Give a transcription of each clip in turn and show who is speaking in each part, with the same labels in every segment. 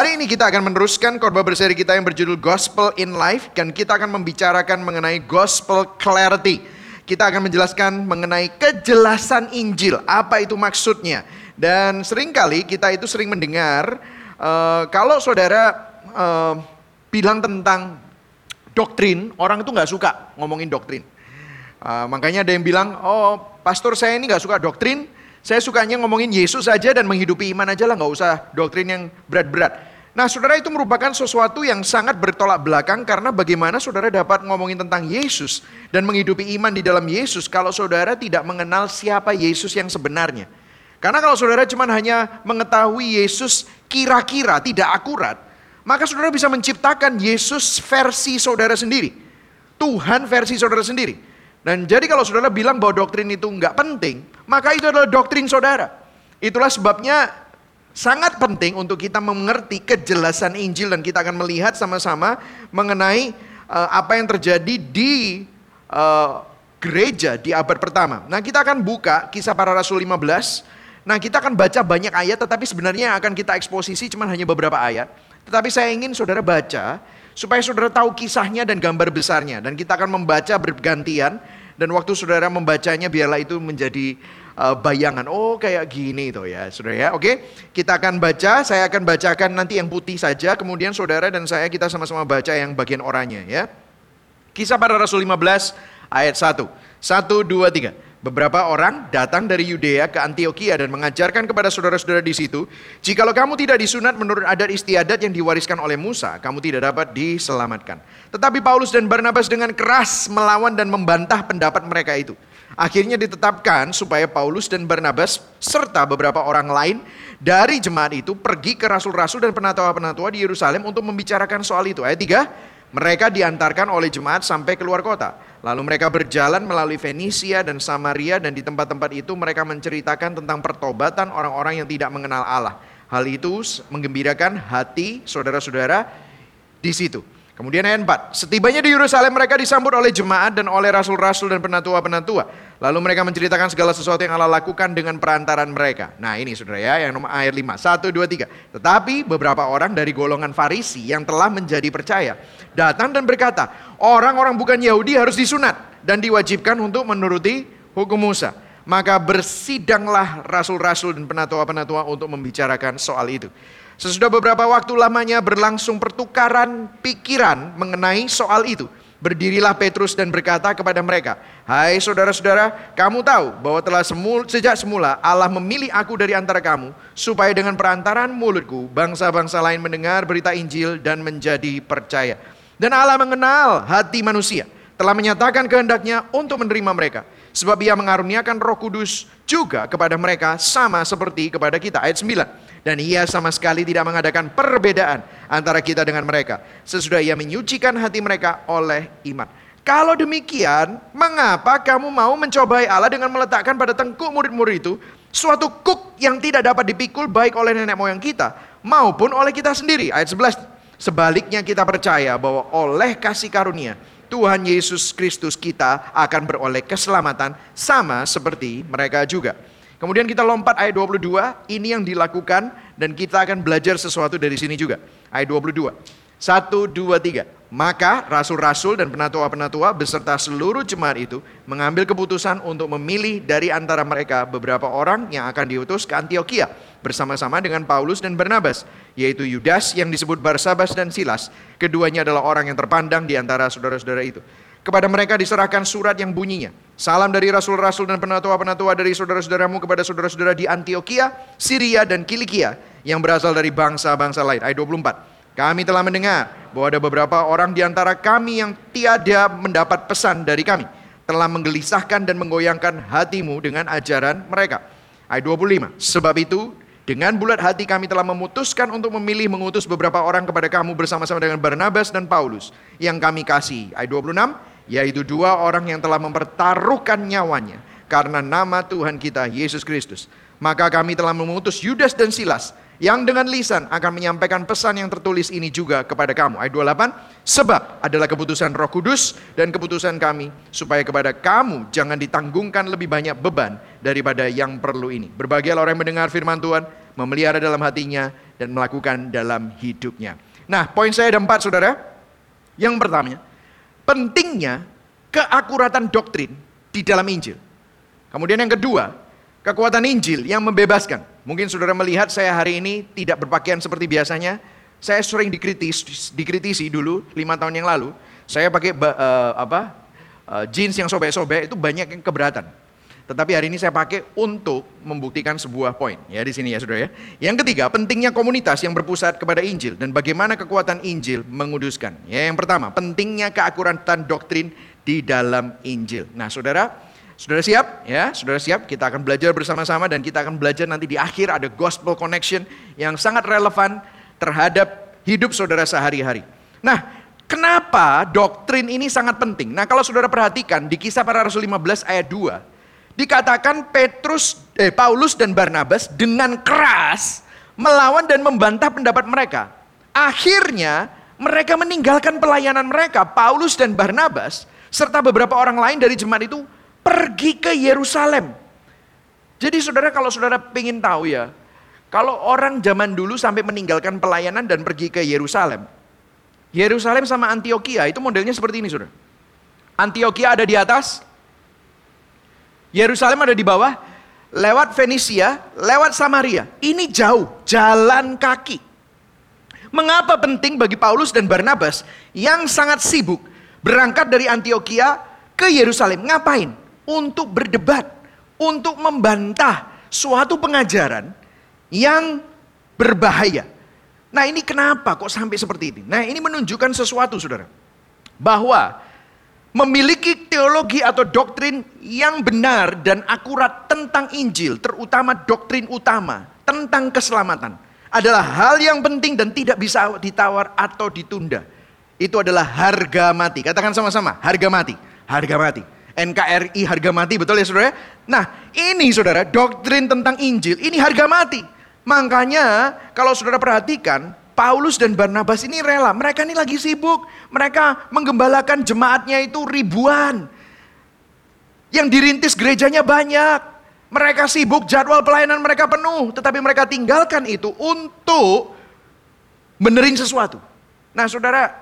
Speaker 1: Hari ini kita akan meneruskan khotbah berseri kita yang berjudul Gospel in Life dan kita akan membicarakan mengenai gospel clarity. Kita akan menjelaskan mengenai kejelasan Injil, apa itu maksudnya. Dan sering kali kita itu sering mendengar uh, kalau saudara uh, bilang tentang doktrin, orang itu nggak suka ngomongin doktrin. Uh, makanya ada yang bilang, oh pastor saya ini nggak suka doktrin, saya sukanya ngomongin Yesus saja dan menghidupi iman aja lah, nggak usah doktrin yang berat-berat. Nah saudara itu merupakan sesuatu yang sangat bertolak belakang karena bagaimana saudara dapat ngomongin tentang Yesus dan menghidupi iman di dalam Yesus kalau saudara tidak mengenal siapa Yesus yang sebenarnya. Karena kalau saudara cuma hanya mengetahui Yesus kira-kira tidak akurat, maka saudara bisa menciptakan Yesus versi saudara sendiri. Tuhan versi saudara sendiri. Dan jadi kalau saudara bilang bahwa doktrin itu nggak penting, maka itu adalah doktrin saudara. Itulah sebabnya sangat penting untuk kita mengerti kejelasan Injil dan kita akan melihat sama-sama mengenai uh, apa yang terjadi di uh, gereja di abad pertama. Nah kita akan buka kisah para rasul 15. Nah kita akan baca banyak ayat tetapi sebenarnya akan kita eksposisi cuma hanya beberapa ayat. Tetapi saya ingin saudara baca supaya saudara tahu kisahnya dan gambar besarnya dan kita akan membaca bergantian dan waktu saudara membacanya biarlah itu menjadi uh, bayangan. Oh kayak gini tuh ya saudara ya. Oke kita akan baca. Saya akan bacakan nanti yang putih saja. Kemudian saudara dan saya kita sama-sama baca yang bagian oranye ya. Kisah para rasul 15 ayat 1 1 2 3 Beberapa orang datang dari Yudea ke Antioquia dan mengajarkan kepada saudara-saudara di situ, jikalau kamu tidak disunat menurut adat istiadat yang diwariskan oleh Musa, kamu tidak dapat diselamatkan. Tetapi Paulus dan Barnabas dengan keras melawan dan membantah pendapat mereka itu. Akhirnya ditetapkan supaya Paulus dan Barnabas serta beberapa orang lain dari jemaat itu pergi ke rasul-rasul dan penatua-penatua di Yerusalem untuk membicarakan soal itu. Ayat 3, mereka diantarkan oleh jemaat sampai keluar kota. Lalu mereka berjalan melalui Fenisia dan Samaria dan di tempat-tempat itu mereka menceritakan tentang pertobatan orang-orang yang tidak mengenal Allah. Hal itu menggembirakan hati saudara-saudara di situ. Kemudian ayat 4, setibanya di Yerusalem mereka disambut oleh jemaat dan oleh rasul-rasul dan penatua-penatua. Lalu mereka menceritakan segala sesuatu yang Allah lakukan dengan perantaran mereka. Nah ini saudara ya, yang nomor ayat 5, 1, 2, 3. Tetapi beberapa orang dari golongan Farisi yang telah menjadi percaya, datang dan berkata, orang-orang bukan Yahudi harus disunat dan diwajibkan untuk menuruti hukum Musa. Maka bersidanglah rasul-rasul dan penatua-penatua untuk membicarakan soal itu. Sesudah beberapa waktu lamanya berlangsung pertukaran pikiran mengenai soal itu. Berdirilah Petrus dan berkata kepada mereka, Hai saudara-saudara, kamu tahu bahwa telah semul, sejak semula Allah memilih aku dari antara kamu, supaya dengan perantaran mulutku, bangsa-bangsa lain mendengar berita Injil dan menjadi percaya. Dan Allah mengenal hati manusia, telah menyatakan kehendaknya untuk menerima mereka. Sebab ia mengaruniakan roh kudus juga kepada mereka sama seperti kepada kita. Ayat 9. Dan ia sama sekali tidak mengadakan perbedaan antara kita dengan mereka. Sesudah ia menyucikan hati mereka oleh iman. Kalau demikian, mengapa kamu mau mencobai Allah dengan meletakkan pada tengkuk murid-murid itu suatu kuk yang tidak dapat dipikul baik oleh nenek moyang kita maupun oleh kita sendiri. Ayat 11. Sebaliknya kita percaya bahwa oleh kasih karunia Tuhan Yesus Kristus kita akan beroleh keselamatan sama seperti mereka juga. Kemudian kita lompat ayat 22, ini yang dilakukan dan kita akan belajar sesuatu dari sini juga. Ayat 22. 1, 2, 3. Maka rasul-rasul dan penatua-penatua beserta seluruh jemaat itu mengambil keputusan untuk memilih dari antara mereka beberapa orang yang akan diutus ke Antioquia bersama-sama dengan Paulus dan Barnabas, yaitu Yudas yang disebut Barsabas dan Silas. Keduanya adalah orang yang terpandang di antara saudara-saudara itu. Kepada mereka diserahkan surat yang bunyinya. Salam dari rasul-rasul dan penatua-penatua dari saudara-saudaramu kepada saudara-saudara di Antioquia, Syria, dan Kilikia yang berasal dari bangsa-bangsa lain. Ayat 24. Kami telah mendengar bahwa ada beberapa orang di antara kami yang tiada mendapat pesan dari kami. Telah menggelisahkan dan menggoyangkan hatimu dengan ajaran mereka. Ayat 25. Sebab itu dengan bulat hati kami telah memutuskan untuk memilih mengutus beberapa orang kepada kamu bersama-sama dengan Barnabas dan Paulus yang kami kasih. Ayat 26 yaitu dua orang yang telah mempertaruhkan nyawanya karena nama Tuhan kita Yesus Kristus. Maka kami telah memutus Yudas dan Silas yang dengan lisan akan menyampaikan pesan yang tertulis ini juga kepada kamu. Ayat 28, sebab adalah keputusan roh kudus dan keputusan kami supaya kepada kamu jangan ditanggungkan lebih banyak beban daripada yang perlu ini. Berbahagialah orang yang mendengar firman Tuhan, memelihara dalam hatinya dan melakukan dalam hidupnya. Nah, poin saya ada empat, saudara. Yang pertama, pentingnya keakuratan doktrin di dalam Injil. Kemudian yang kedua, kekuatan Injil yang membebaskan. Mungkin saudara melihat saya hari ini tidak berpakaian seperti biasanya. Saya sering dikritis, dikritisi dulu lima tahun yang lalu. Saya pakai uh, apa uh, jeans yang sobek-sobek itu banyak yang keberatan. Tetapi hari ini saya pakai untuk membuktikan sebuah poin ya di sini ya Saudara ya. Yang ketiga, pentingnya komunitas yang berpusat kepada Injil dan bagaimana kekuatan Injil menguduskan. Ya, yang pertama, pentingnya keakuratan doktrin di dalam Injil. Nah, Saudara, Saudara siap? Ya, Saudara siap? Kita akan belajar bersama-sama dan kita akan belajar nanti di akhir ada gospel connection yang sangat relevan terhadap hidup Saudara sehari-hari. Nah, Kenapa doktrin ini sangat penting? Nah, kalau saudara perhatikan di kisah para rasul 15 ayat 2, dikatakan Petrus, eh, Paulus dan Barnabas dengan keras melawan dan membantah pendapat mereka. Akhirnya mereka meninggalkan pelayanan mereka, Paulus dan Barnabas, serta beberapa orang lain dari jemaat itu pergi ke Yerusalem. Jadi saudara kalau saudara ingin tahu ya, kalau orang zaman dulu sampai meninggalkan pelayanan dan pergi ke Yerusalem, Yerusalem sama Antioquia itu modelnya seperti ini saudara. Antioquia ada di atas, Yerusalem ada di bawah, lewat Venesia, lewat Samaria. Ini jauh, jalan kaki. Mengapa penting bagi Paulus dan Barnabas yang sangat sibuk berangkat dari Antioquia ke Yerusalem? Ngapain? Untuk berdebat, untuk membantah suatu pengajaran yang berbahaya. Nah ini kenapa kok sampai seperti ini? Nah ini menunjukkan sesuatu saudara. Bahwa memiliki teologi atau doktrin yang benar dan akurat tentang Injil, terutama doktrin utama tentang keselamatan, adalah hal yang penting dan tidak bisa ditawar atau ditunda. Itu adalah harga mati. Katakan sama-sama, harga mati. Harga mati. NKRI harga mati, betul ya saudara? Nah ini saudara, doktrin tentang Injil, ini harga mati. Makanya kalau saudara perhatikan, Paulus dan Barnabas ini rela. Mereka ini lagi sibuk. Mereka menggembalakan jemaatnya itu ribuan. Yang dirintis gerejanya banyak. Mereka sibuk, jadwal pelayanan mereka penuh. Tetapi mereka tinggalkan itu untuk benerin sesuatu. Nah saudara,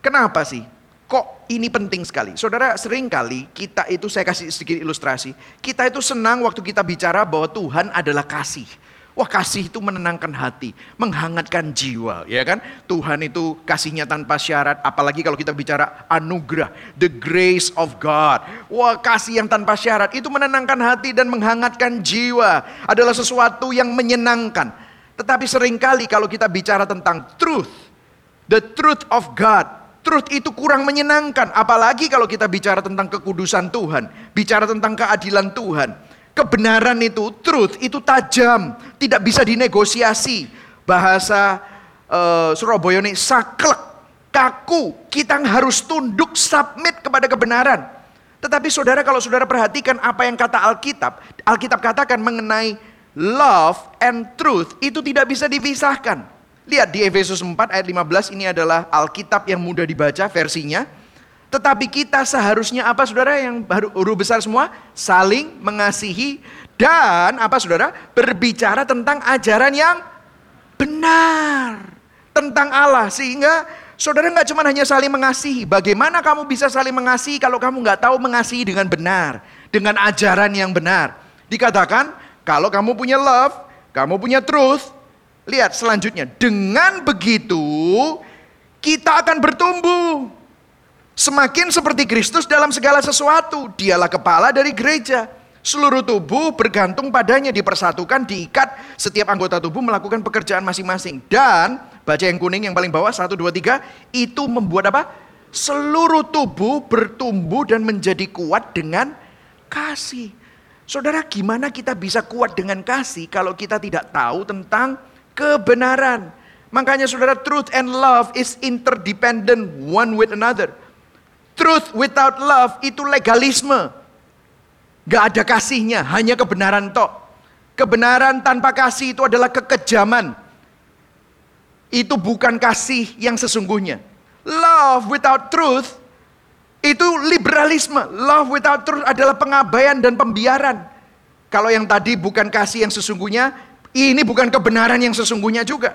Speaker 1: kenapa sih? Kok ini penting sekali? Saudara, sering kali kita itu, saya kasih sedikit ilustrasi. Kita itu senang waktu kita bicara bahwa Tuhan adalah kasih. Wah kasih itu menenangkan hati, menghangatkan jiwa, ya kan? Tuhan itu kasihnya tanpa syarat, apalagi kalau kita bicara anugerah, the grace of God. Wah kasih yang tanpa syarat itu menenangkan hati dan menghangatkan jiwa, adalah sesuatu yang menyenangkan. Tetapi sering kali kalau kita bicara tentang truth, the truth of God, truth itu kurang menyenangkan. Apalagi kalau kita bicara tentang kekudusan Tuhan, bicara tentang keadilan Tuhan Kebenaran itu, truth itu tajam, tidak bisa dinegosiasi. Bahasa uh, Surabaya ini saklek, kaku. Kita harus tunduk, submit kepada kebenaran. Tetapi saudara kalau saudara perhatikan apa yang kata Alkitab, Alkitab katakan mengenai love and truth itu tidak bisa dipisahkan. Lihat di Efesus 4 ayat 15 ini adalah Alkitab yang mudah dibaca versinya. Tetapi kita seharusnya apa saudara yang huruf besar semua? Saling mengasihi dan apa saudara? Berbicara tentang ajaran yang benar. Tentang Allah. Sehingga saudara nggak cuma hanya saling mengasihi. Bagaimana kamu bisa saling mengasihi kalau kamu nggak tahu mengasihi dengan benar. Dengan ajaran yang benar. Dikatakan kalau kamu punya love, kamu punya truth. Lihat selanjutnya. Dengan begitu kita akan bertumbuh Semakin seperti Kristus dalam segala sesuatu, dialah kepala dari gereja. Seluruh tubuh bergantung padanya, dipersatukan, diikat. Setiap anggota tubuh melakukan pekerjaan masing-masing. Dan, baca yang kuning yang paling bawah, satu, dua, tiga, itu membuat apa? Seluruh tubuh bertumbuh dan menjadi kuat dengan kasih. Saudara, gimana kita bisa kuat dengan kasih kalau kita tidak tahu tentang kebenaran? Makanya saudara, truth and love is interdependent one with another. Truth without love itu legalisme. Gak ada kasihnya, hanya kebenaran tok. Kebenaran tanpa kasih itu adalah kekejaman. Itu bukan kasih yang sesungguhnya. Love without truth itu liberalisme. Love without truth adalah pengabaian dan pembiaran. Kalau yang tadi bukan kasih yang sesungguhnya, ini bukan kebenaran yang sesungguhnya juga.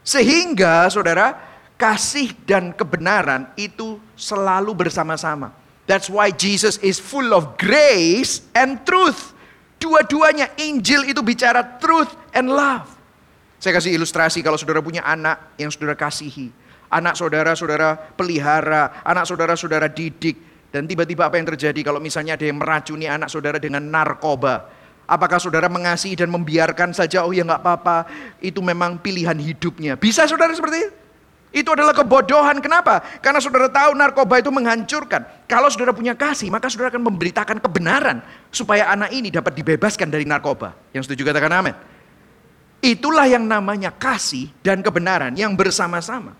Speaker 1: Sehingga saudara, kasih dan kebenaran itu selalu bersama-sama. That's why Jesus is full of grace and truth. Dua-duanya Injil itu bicara truth and love. Saya kasih ilustrasi kalau saudara punya anak yang saudara kasihi. Anak saudara-saudara pelihara, anak saudara-saudara didik. Dan tiba-tiba apa yang terjadi kalau misalnya ada yang meracuni anak saudara dengan narkoba. Apakah saudara mengasihi dan membiarkan saja, oh ya nggak apa-apa, itu memang pilihan hidupnya. Bisa saudara seperti itu? Itu adalah kebodohan. Kenapa? Karena saudara tahu narkoba itu menghancurkan. Kalau saudara punya kasih, maka saudara akan memberitakan kebenaran. Supaya anak ini dapat dibebaskan dari narkoba. Yang setuju katakan amin. Itulah yang namanya kasih dan kebenaran yang bersama-sama.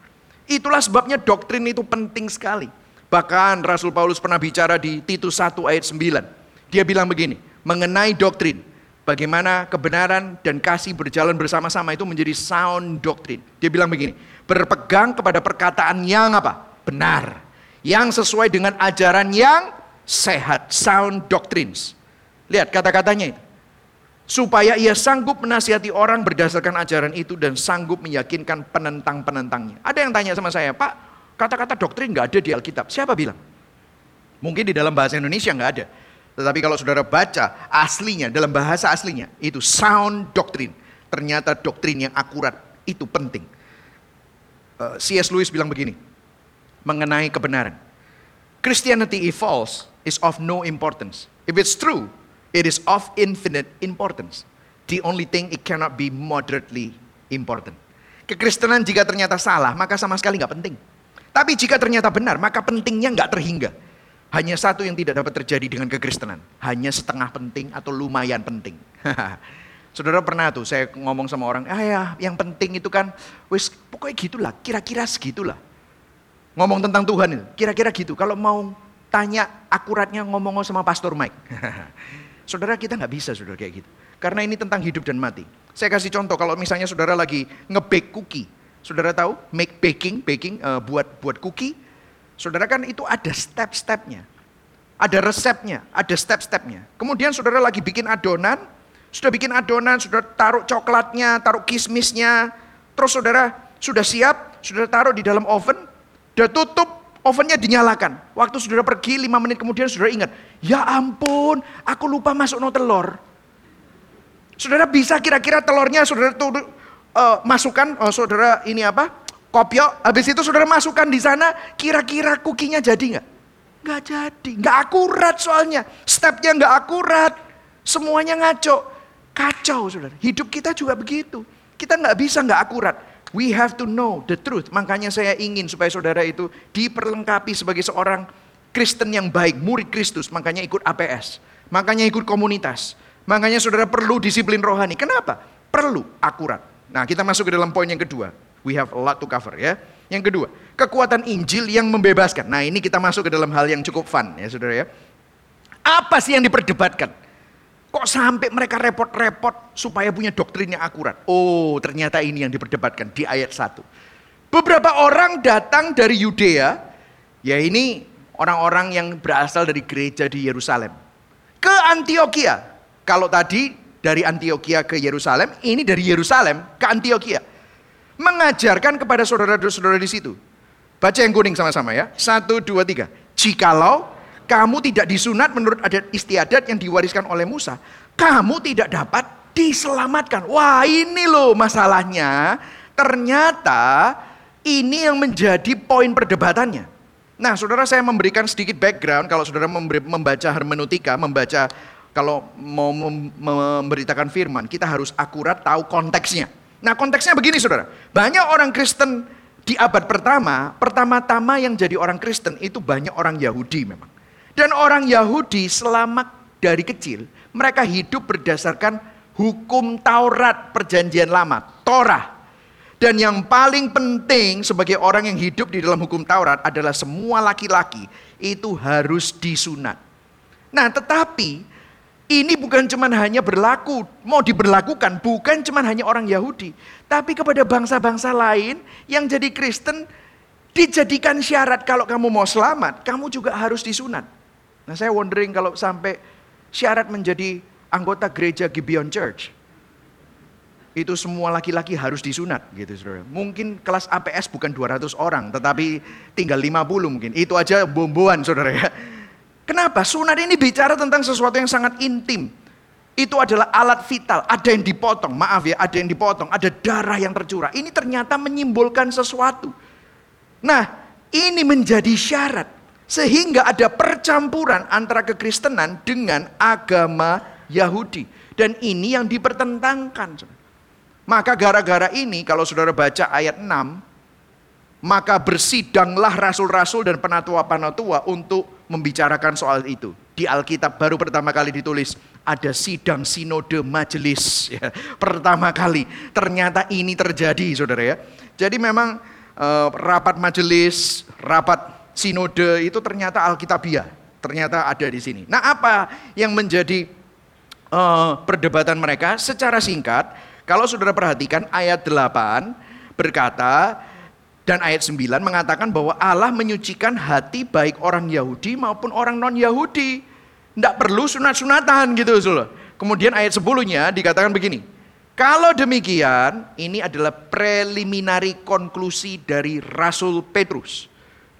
Speaker 1: Itulah sebabnya doktrin itu penting sekali. Bahkan Rasul Paulus pernah bicara di Titus 1 ayat 9. Dia bilang begini, mengenai doktrin. Bagaimana kebenaran dan kasih berjalan bersama-sama itu menjadi sound doktrin. Dia bilang begini, berpegang kepada perkataan yang apa? Benar. Yang sesuai dengan ajaran yang sehat, sound doctrines. Lihat kata-katanya itu. Supaya ia sanggup menasihati orang berdasarkan ajaran itu dan sanggup meyakinkan penentang-penentangnya. Ada yang tanya sama saya, Pak, Kata-kata doktrin nggak ada di Alkitab. Siapa bilang? Mungkin di dalam bahasa Indonesia nggak ada. Tetapi kalau saudara baca aslinya, dalam bahasa aslinya, itu sound doctrine. Ternyata doktrin yang akurat, itu penting. Eh, C.S. Lewis bilang begini, mengenai kebenaran. Christianity if false is of no importance. If it's true, it is of infinite importance. The only thing it cannot be moderately important. Kekristenan jika ternyata salah, maka sama sekali nggak penting. Tapi jika ternyata benar, maka pentingnya nggak terhingga. Hanya satu yang tidak dapat terjadi dengan kekristenan. Hanya setengah penting atau lumayan penting. Saudara pernah tuh saya ngomong sama orang, ah ya yang penting itu kan, wis pokoknya gitulah, kira-kira segitulah. Ngomong tentang Tuhan itu, kira-kira gitu. Kalau mau tanya akuratnya ngomong sama Pastor Mike. saudara kita nggak bisa saudara kayak gitu. Karena ini tentang hidup dan mati. Saya kasih contoh kalau misalnya saudara lagi ngebake cookie. Saudara tahu make baking, baking uh, buat buat cookie. Saudara kan itu ada step-stepnya. Ada resepnya, ada step-stepnya. Kemudian saudara lagi bikin adonan, sudah bikin adonan, sudah taruh coklatnya, taruh kismisnya. Terus saudara sudah siap, sudah taruh di dalam oven, sudah tutup, ovennya dinyalakan. Waktu saudara pergi lima menit kemudian saudara ingat, ya ampun, aku lupa masuk no telur. Saudara bisa kira-kira telurnya saudara tuh uh, masukkan, oh saudara ini apa? Kopiok, habis itu saudara masukkan di sana, kira-kira kukinya jadi nggak? Nggak jadi, nggak akurat soalnya. Stepnya nggak akurat, semuanya ngaco. Kacau saudara, hidup kita juga begitu. Kita nggak bisa nggak akurat. We have to know the truth. Makanya saya ingin supaya saudara itu diperlengkapi sebagai seorang Kristen yang baik, murid Kristus. Makanya ikut APS. Makanya ikut komunitas. Makanya saudara perlu disiplin rohani. Kenapa? Perlu akurat. Nah, kita masuk ke dalam poin yang kedua. We have a lot to cover ya. Yang kedua, kekuatan Injil yang membebaskan. Nah, ini kita masuk ke dalam hal yang cukup fun ya, Saudara ya. Apa sih yang diperdebatkan? Kok sampai mereka repot-repot supaya punya doktrin yang akurat? Oh, ternyata ini yang diperdebatkan di ayat 1. Beberapa orang datang dari Yudea, ya ini orang-orang yang berasal dari gereja di Yerusalem. Ke Antioquia. Kalau tadi dari Antioquia ke Yerusalem, ini dari Yerusalem ke Antioquia. Mengajarkan kepada saudara-saudara di situ. Baca yang kuning sama-sama ya. Satu, dua, tiga. Jikalau kamu tidak disunat menurut adat istiadat yang diwariskan oleh Musa, kamu tidak dapat diselamatkan. Wah ini loh masalahnya. Ternyata ini yang menjadi poin perdebatannya. Nah, saudara saya memberikan sedikit background kalau saudara membaca hermeneutika, membaca kalau mau memberitakan firman, kita harus akurat tahu konteksnya. Nah konteksnya begini saudara, banyak orang Kristen di abad pertama, pertama-tama yang jadi orang Kristen itu banyak orang Yahudi memang. Dan orang Yahudi selama dari kecil, mereka hidup berdasarkan hukum Taurat perjanjian lama, Torah. Dan yang paling penting sebagai orang yang hidup di dalam hukum Taurat adalah semua laki-laki itu harus disunat. Nah tetapi ini bukan cuma hanya berlaku, mau diberlakukan, bukan cuma hanya orang Yahudi. Tapi kepada bangsa-bangsa lain yang jadi Kristen, dijadikan syarat kalau kamu mau selamat, kamu juga harus disunat. Nah saya wondering kalau sampai syarat menjadi anggota gereja Gibeon Church. itu semua laki-laki harus disunat gitu saudara. Mungkin kelas APS bukan 200 orang, tetapi tinggal 50 mungkin. Itu aja bomboan saudara ya. Kenapa? Sunat ini bicara tentang sesuatu yang sangat intim. Itu adalah alat vital, ada yang dipotong, maaf ya, ada yang dipotong, ada darah yang tercurah. Ini ternyata menyimbolkan sesuatu. Nah, ini menjadi syarat sehingga ada percampuran antara kekristenan dengan agama Yahudi. Dan ini yang dipertentangkan. Maka gara-gara ini kalau saudara baca ayat 6, maka bersidanglah rasul-rasul dan penatua-penatua untuk membicarakan soal itu. Di Alkitab baru pertama kali ditulis ada sidang sinode majelis ya. Pertama kali ternyata ini terjadi Saudara ya. Jadi memang uh, rapat majelis, rapat sinode itu ternyata Alkitabiah, ternyata ada di sini. Nah, apa yang menjadi uh, perdebatan mereka secara singkat kalau saudara perhatikan ayat 8 berkata dan ayat 9 mengatakan bahwa Allah menyucikan hati baik orang Yahudi maupun orang non-Yahudi. Tidak perlu sunat-sunatan gitu. Saudara. Kemudian ayat 10-nya dikatakan begini. Kalau demikian, ini adalah preliminary konklusi dari Rasul Petrus.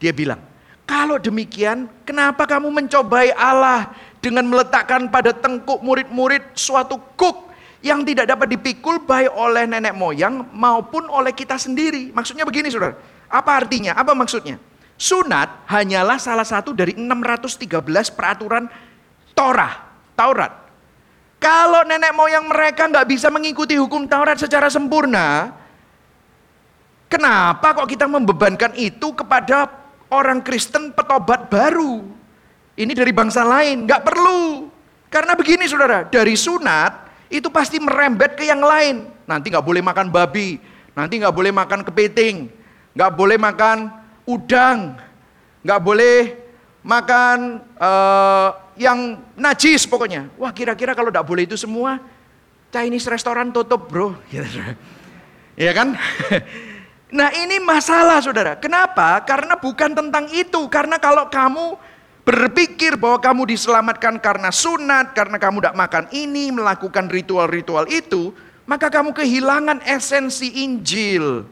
Speaker 1: Dia bilang, kalau demikian, kenapa kamu mencobai Allah dengan meletakkan pada tengkuk murid-murid suatu kuk yang tidak dapat dipikul baik oleh nenek moyang maupun oleh kita sendiri. Maksudnya begini saudara, apa artinya? Apa maksudnya? Sunat hanyalah salah satu dari 613 peraturan Torah, Taurat. Kalau nenek moyang mereka nggak bisa mengikuti hukum Taurat secara sempurna, kenapa kok kita membebankan itu kepada orang Kristen petobat baru? Ini dari bangsa lain, nggak perlu. Karena begini saudara, dari sunat itu pasti merembet ke yang lain. Nanti nggak boleh makan babi, nanti nggak boleh makan kepiting, nggak boleh makan udang, nggak boleh makan uh, yang najis pokoknya. Wah kira-kira kalau nggak boleh itu semua, Chinese restoran tutup bro. ya kan? Nah ini masalah saudara. Kenapa? Karena bukan tentang itu. Karena kalau kamu berpikir bahwa kamu diselamatkan karena sunat, karena kamu tidak makan ini, melakukan ritual-ritual itu, maka kamu kehilangan esensi Injil.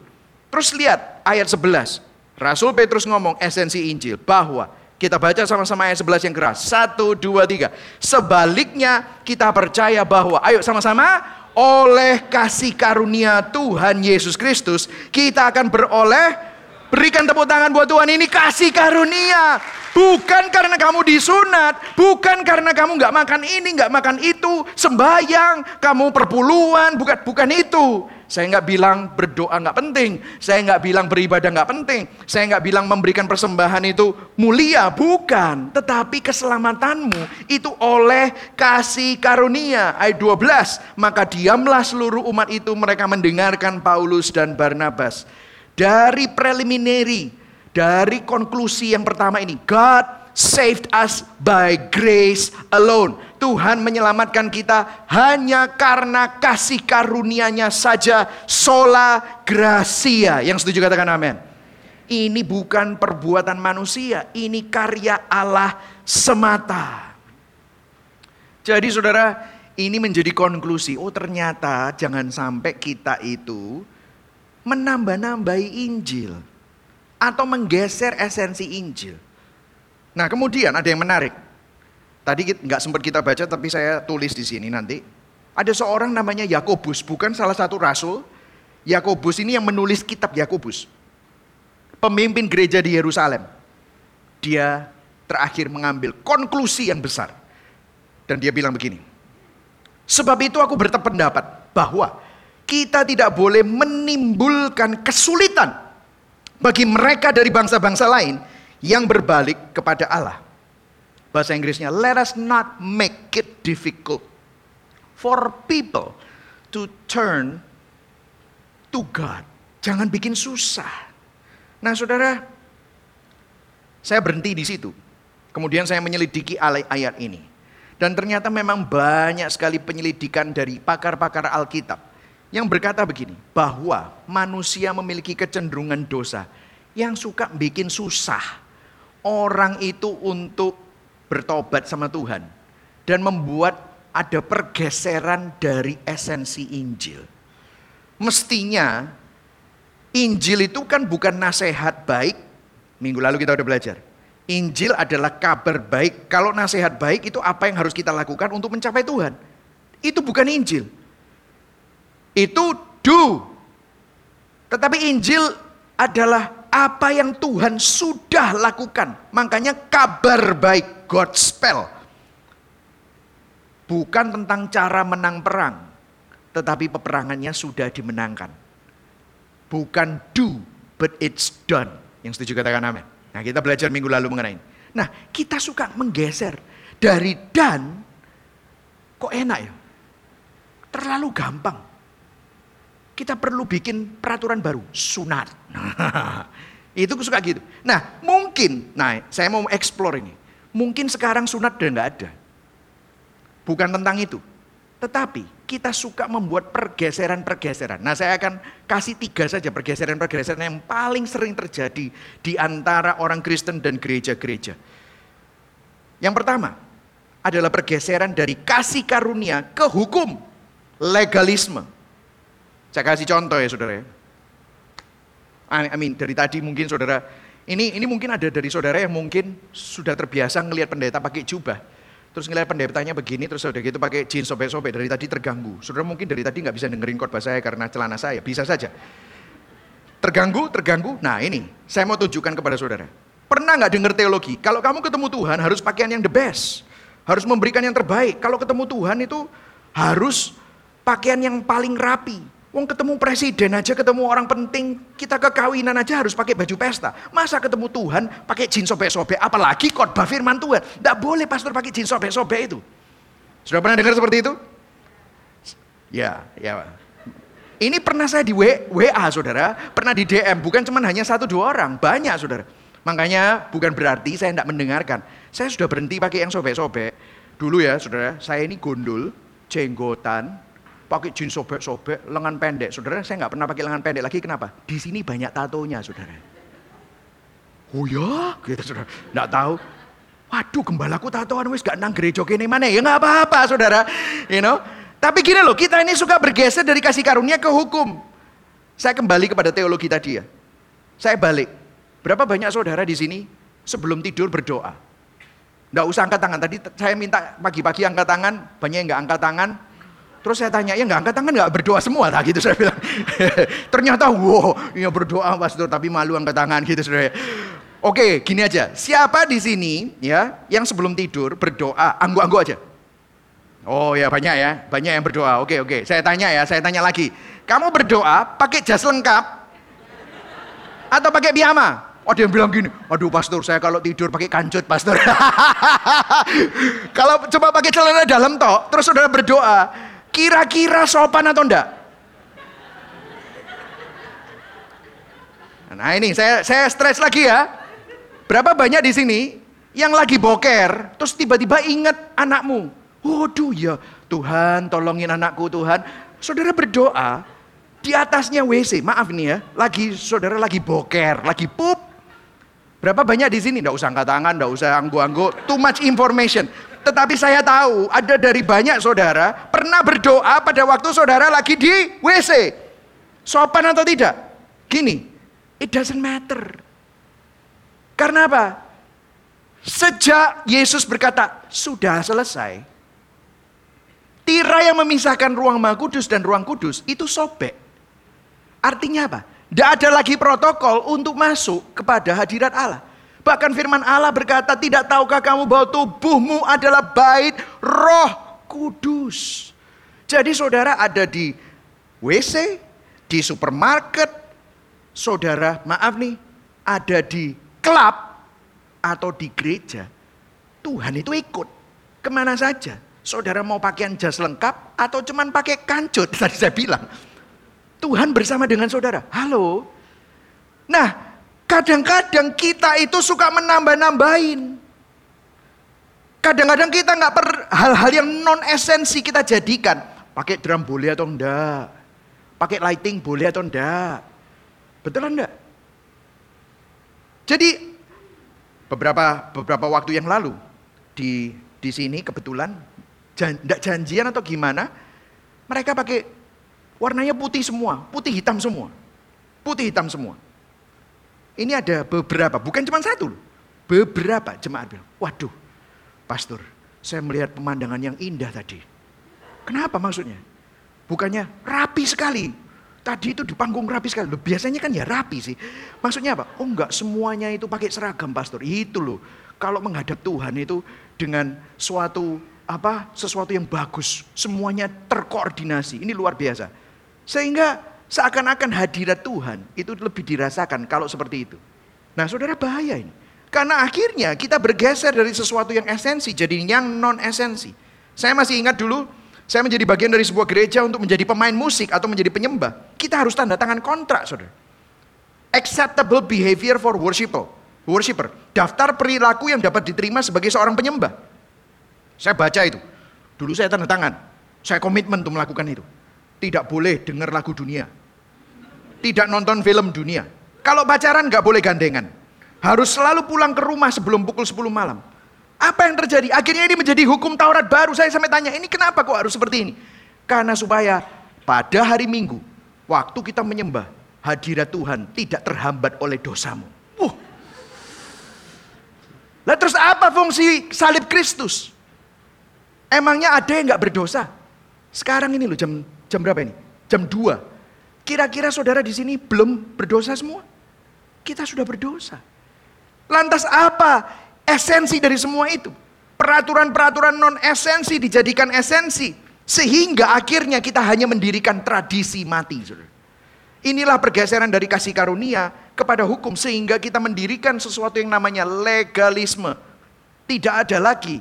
Speaker 1: Terus lihat ayat 11. Rasul Petrus ngomong esensi Injil bahwa kita baca sama-sama ayat 11 yang keras. Satu, dua, tiga. Sebaliknya kita percaya bahwa, ayo sama-sama, oleh kasih karunia Tuhan Yesus Kristus, kita akan beroleh Berikan tepuk tangan buat Tuhan ini kasih karunia. Bukan karena kamu disunat, bukan karena kamu nggak makan ini, nggak makan itu, sembayang, kamu perpuluhan, bukan bukan itu. Saya nggak bilang berdoa nggak penting, saya nggak bilang beribadah nggak penting, saya nggak bilang memberikan persembahan itu mulia, bukan. Tetapi keselamatanmu itu oleh kasih karunia. Ayat 12, maka diamlah seluruh umat itu mereka mendengarkan Paulus dan Barnabas. Dari preliminary, dari konklusi yang pertama ini, God saved us by grace alone. Tuhan menyelamatkan kita hanya karena kasih karunia-Nya saja, sola gracia. Yang setuju katakan amin. Ini bukan perbuatan manusia, ini karya Allah semata. Jadi saudara, ini menjadi konklusi. Oh ternyata jangan sampai kita itu menambah-nambahi Injil atau menggeser esensi Injil. Nah, kemudian ada yang menarik. Tadi nggak sempat kita baca, tapi saya tulis di sini nanti. Ada seorang namanya Yakobus, bukan salah satu rasul. Yakobus ini yang menulis kitab Yakobus. Pemimpin gereja di Yerusalem. Dia terakhir mengambil konklusi yang besar. Dan dia bilang begini. Sebab itu aku berpendapat bahwa kita tidak boleh menimbulkan kesulitan bagi mereka dari bangsa-bangsa lain yang berbalik kepada Allah. Bahasa Inggrisnya, let us not make it difficult for people to turn to God. Jangan bikin susah. Nah, saudara, saya berhenti di situ. Kemudian saya menyelidiki ayat ini. Dan ternyata memang banyak sekali penyelidikan dari pakar-pakar Alkitab yang berkata begini, bahwa manusia memiliki kecenderungan dosa yang suka bikin susah orang itu untuk bertobat sama Tuhan dan membuat ada pergeseran dari esensi Injil. mestinya Injil itu kan bukan nasihat baik. Minggu lalu kita udah belajar. Injil adalah kabar baik. Kalau nasihat baik itu apa yang harus kita lakukan untuk mencapai Tuhan. Itu bukan Injil. Itu do. Tetapi Injil adalah apa yang Tuhan sudah lakukan. Makanya kabar baik, gospel. Bukan tentang cara menang perang, tetapi peperangannya sudah dimenangkan. Bukan do, but it's done. Yang setuju katakan amin. Nah kita belajar minggu lalu mengenai ini. Nah kita suka menggeser dari dan, kok enak ya? Terlalu gampang. Kita perlu bikin peraturan baru, sunat. itu suka gitu. Nah mungkin, nah saya mau explore ini. Mungkin sekarang sunat udah nggak ada. Bukan tentang itu. Tetapi kita suka membuat pergeseran-pergeseran. Nah saya akan kasih tiga saja pergeseran-pergeseran yang paling sering terjadi di antara orang Kristen dan gereja-gereja. Yang pertama adalah pergeseran dari kasih karunia ke hukum, legalisme. Saya kasih contoh ya saudara. I mean dari tadi mungkin saudara, ini ini mungkin ada dari saudara yang mungkin sudah terbiasa ngelihat pendeta pakai jubah. Terus ngeliat pendetanya begini, terus udah gitu pakai jeans sobek-sobek, dari tadi terganggu. Saudara mungkin dari tadi nggak bisa dengerin khotbah saya karena celana saya, bisa saja. Terganggu, terganggu. Nah ini, saya mau tunjukkan kepada saudara. Pernah nggak dengar teologi? Kalau kamu ketemu Tuhan harus pakaian yang the best. Harus memberikan yang terbaik. Kalau ketemu Tuhan itu harus pakaian yang paling rapi. Wong ketemu presiden aja, ketemu orang penting, kita ke kawinan aja harus pakai baju pesta. Masa ketemu Tuhan pakai jeans sobek-sobek, apalagi khotbah firman Tuhan. Tidak boleh pastor pakai jeans sobek-sobek itu. Sudah pernah dengar seperti itu? Ya, ya. Ini pernah saya di WA saudara, pernah di DM, bukan cuma hanya satu dua orang, banyak saudara. Makanya bukan berarti saya tidak mendengarkan. Saya sudah berhenti pakai yang sobek-sobek. Dulu ya saudara, saya ini gondol, jenggotan, pakai jeans sobek-sobek, lengan pendek. Saudara, saya nggak pernah pakai lengan pendek lagi. Kenapa? Di sini banyak tatonya, saudara. Oh ya, gitu saudara. Nggak tahu. Waduh, gembalaku tatoan wis gak nang gereja kene mana ya nggak apa-apa, saudara. You know. Tapi gini loh, kita ini suka bergeser dari kasih karunia ke hukum. Saya kembali kepada teologi tadi ya. Saya balik. Berapa banyak saudara di sini sebelum tidur berdoa? Nggak usah angkat tangan. Tadi saya minta pagi-pagi angkat tangan, banyak yang nggak angkat tangan. Terus saya tanya, ya nggak angkat tangan nggak berdoa semua tak gitu saya bilang. Ternyata wow, ya berdoa pastor tapi malu angkat tangan gitu saudara. Oke, gini aja. Siapa di sini ya yang sebelum tidur berdoa anggu-anggu aja? Oh ya banyak ya, banyak yang berdoa. Oke oke, saya tanya ya, saya tanya lagi. Kamu berdoa pakai jas lengkap atau pakai piyama? Ada yang bilang gini, aduh pastor saya kalau tidur pakai kancut pastor. kalau coba pakai celana dalam toh, terus saudara berdoa, Kira-kira sopan atau enggak? Nah ini saya saya stres lagi ya. Berapa banyak di sini yang lagi boker, terus tiba-tiba ingat anakmu. Waduh ya, Tuhan tolongin anakku Tuhan. Saudara berdoa, di atasnya WC, maaf nih ya, lagi saudara lagi boker, lagi pup. Berapa banyak di sini? Nggak usah angkat tangan, nggak usah anggu-anggu. Too much information. Tetapi saya tahu ada dari banyak saudara pernah berdoa pada waktu saudara lagi di WC. Sopan atau tidak? Gini, it doesn't matter. Karena apa? Sejak Yesus berkata, sudah selesai. Tirai yang memisahkan ruang maha kudus dan ruang kudus itu sobek. Artinya apa? Tidak ada lagi protokol untuk masuk kepada hadirat Allah. Bahkan firman Allah berkata, tidak tahukah kamu bahwa tubuhmu adalah bait roh kudus. Jadi saudara ada di WC, di supermarket, saudara maaf nih, ada di klub atau di gereja. Tuhan itu ikut ke mana saja. Saudara mau pakaian jas lengkap atau cuman pakai kancut, tadi saya bilang. Tuhan bersama dengan saudara. Halo. Nah, Kadang-kadang kita itu suka menambah-nambahin. Kadang-kadang kita nggak per hal-hal yang non esensi kita jadikan. Pakai drum boleh atau enggak? Pakai lighting boleh atau enggak? Betul enggak? Jadi beberapa beberapa waktu yang lalu di di sini kebetulan jan, enggak janjian atau gimana mereka pakai Warnanya putih semua, putih hitam semua. Putih hitam semua. Ini ada beberapa, bukan cuma satu Beberapa jemaat bilang, waduh pastor, saya melihat pemandangan yang indah tadi. Kenapa maksudnya? Bukannya rapi sekali. Tadi itu di panggung rapi sekali. Loh, biasanya kan ya rapi sih. Maksudnya apa? Oh enggak semuanya itu pakai seragam pastor. Itu loh. Kalau menghadap Tuhan itu dengan suatu apa sesuatu yang bagus. Semuanya terkoordinasi. Ini luar biasa. Sehingga seakan-akan hadirat Tuhan itu lebih dirasakan kalau seperti itu. Nah saudara bahaya ini. Karena akhirnya kita bergeser dari sesuatu yang esensi jadi yang non esensi. Saya masih ingat dulu saya menjadi bagian dari sebuah gereja untuk menjadi pemain musik atau menjadi penyembah. Kita harus tanda tangan kontrak, saudara. Acceptable behavior for worshiper. Worshipper. Daftar perilaku yang dapat diterima sebagai seorang penyembah. Saya baca itu. Dulu saya tanda tangan. Saya komitmen untuk melakukan itu. Tidak boleh dengar lagu dunia. Tidak nonton film dunia. Kalau pacaran nggak boleh gandengan. Harus selalu pulang ke rumah sebelum pukul 10 malam. Apa yang terjadi? Akhirnya ini menjadi hukum Taurat baru. Saya sampai tanya, ini kenapa kok harus seperti ini? Karena supaya pada hari Minggu, waktu kita menyembah, hadirat Tuhan tidak terhambat oleh dosamu. Uh. Lah terus apa fungsi salib Kristus? Emangnya ada yang nggak berdosa? Sekarang ini loh jam jam berapa ini? Jam 2. Kira-kira saudara di sini belum berdosa semua? Kita sudah berdosa. Lantas apa esensi dari semua itu. Peraturan-peraturan non esensi dijadikan esensi. Sehingga akhirnya kita hanya mendirikan tradisi mati. Inilah pergeseran dari kasih karunia kepada hukum. Sehingga kita mendirikan sesuatu yang namanya legalisme. Tidak ada lagi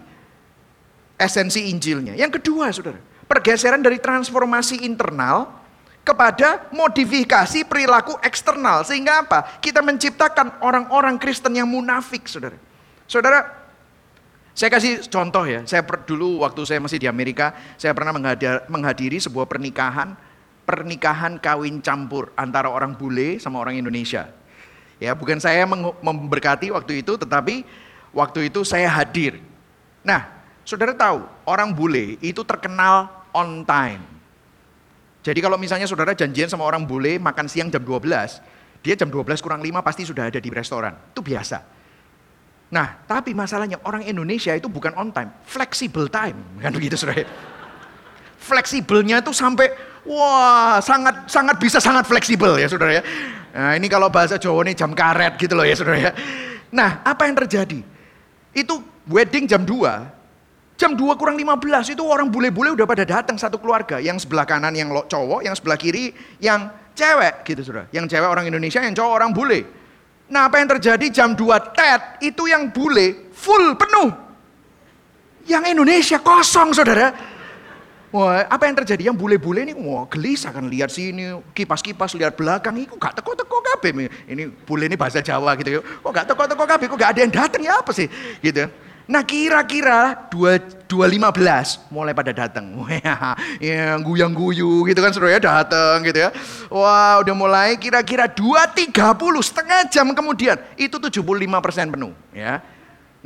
Speaker 1: esensi Injilnya. Yang kedua saudara. Pergeseran dari transformasi internal kepada modifikasi perilaku eksternal. Sehingga apa? Kita menciptakan orang-orang Kristen yang munafik saudara. Saudara, saya kasih contoh ya. Saya per, dulu waktu saya masih di Amerika, saya pernah menghadir, menghadiri sebuah pernikahan, pernikahan kawin campur antara orang bule sama orang Indonesia. Ya, bukan saya memberkati waktu itu, tetapi waktu itu saya hadir. Nah, saudara tahu, orang bule itu terkenal on time. Jadi kalau misalnya saudara janjian sama orang bule makan siang jam 12, dia jam 12 kurang 5 pasti sudah ada di restoran. Itu biasa. Nah, tapi masalahnya orang Indonesia itu bukan on time, flexible time, kan begitu saudara. Fleksibelnya itu sampai wah sangat sangat bisa sangat fleksibel ya saudara ya. Nah, ini kalau bahasa Jawa ini jam karet gitu loh ya saudara ya. Nah, apa yang terjadi? Itu wedding jam 2, jam 2 kurang 15 itu orang bule-bule udah pada datang satu keluarga. Yang sebelah kanan yang cowok, yang sebelah kiri yang cewek gitu saudara. Yang cewek orang Indonesia, yang cowok orang bule. Nah apa yang terjadi jam 2 TED itu yang bule full penuh. Yang Indonesia kosong saudara. Wah, apa yang terjadi? Yang bule-bule ini wah gelisah kan lihat sini, kipas-kipas lihat belakang, itu gak teko-teko kabeh. Ini bule ini bahasa Jawa gitu ya. Kok gak teko-teko kabeh, kok gak ada yang datang ya apa sih? Gitu. Nah kira-kira 2.15 mulai pada datang. yang guyang guyu gitu kan saudara ya datang gitu ya. Wah udah mulai kira-kira 2.30 setengah jam kemudian itu 75% penuh ya.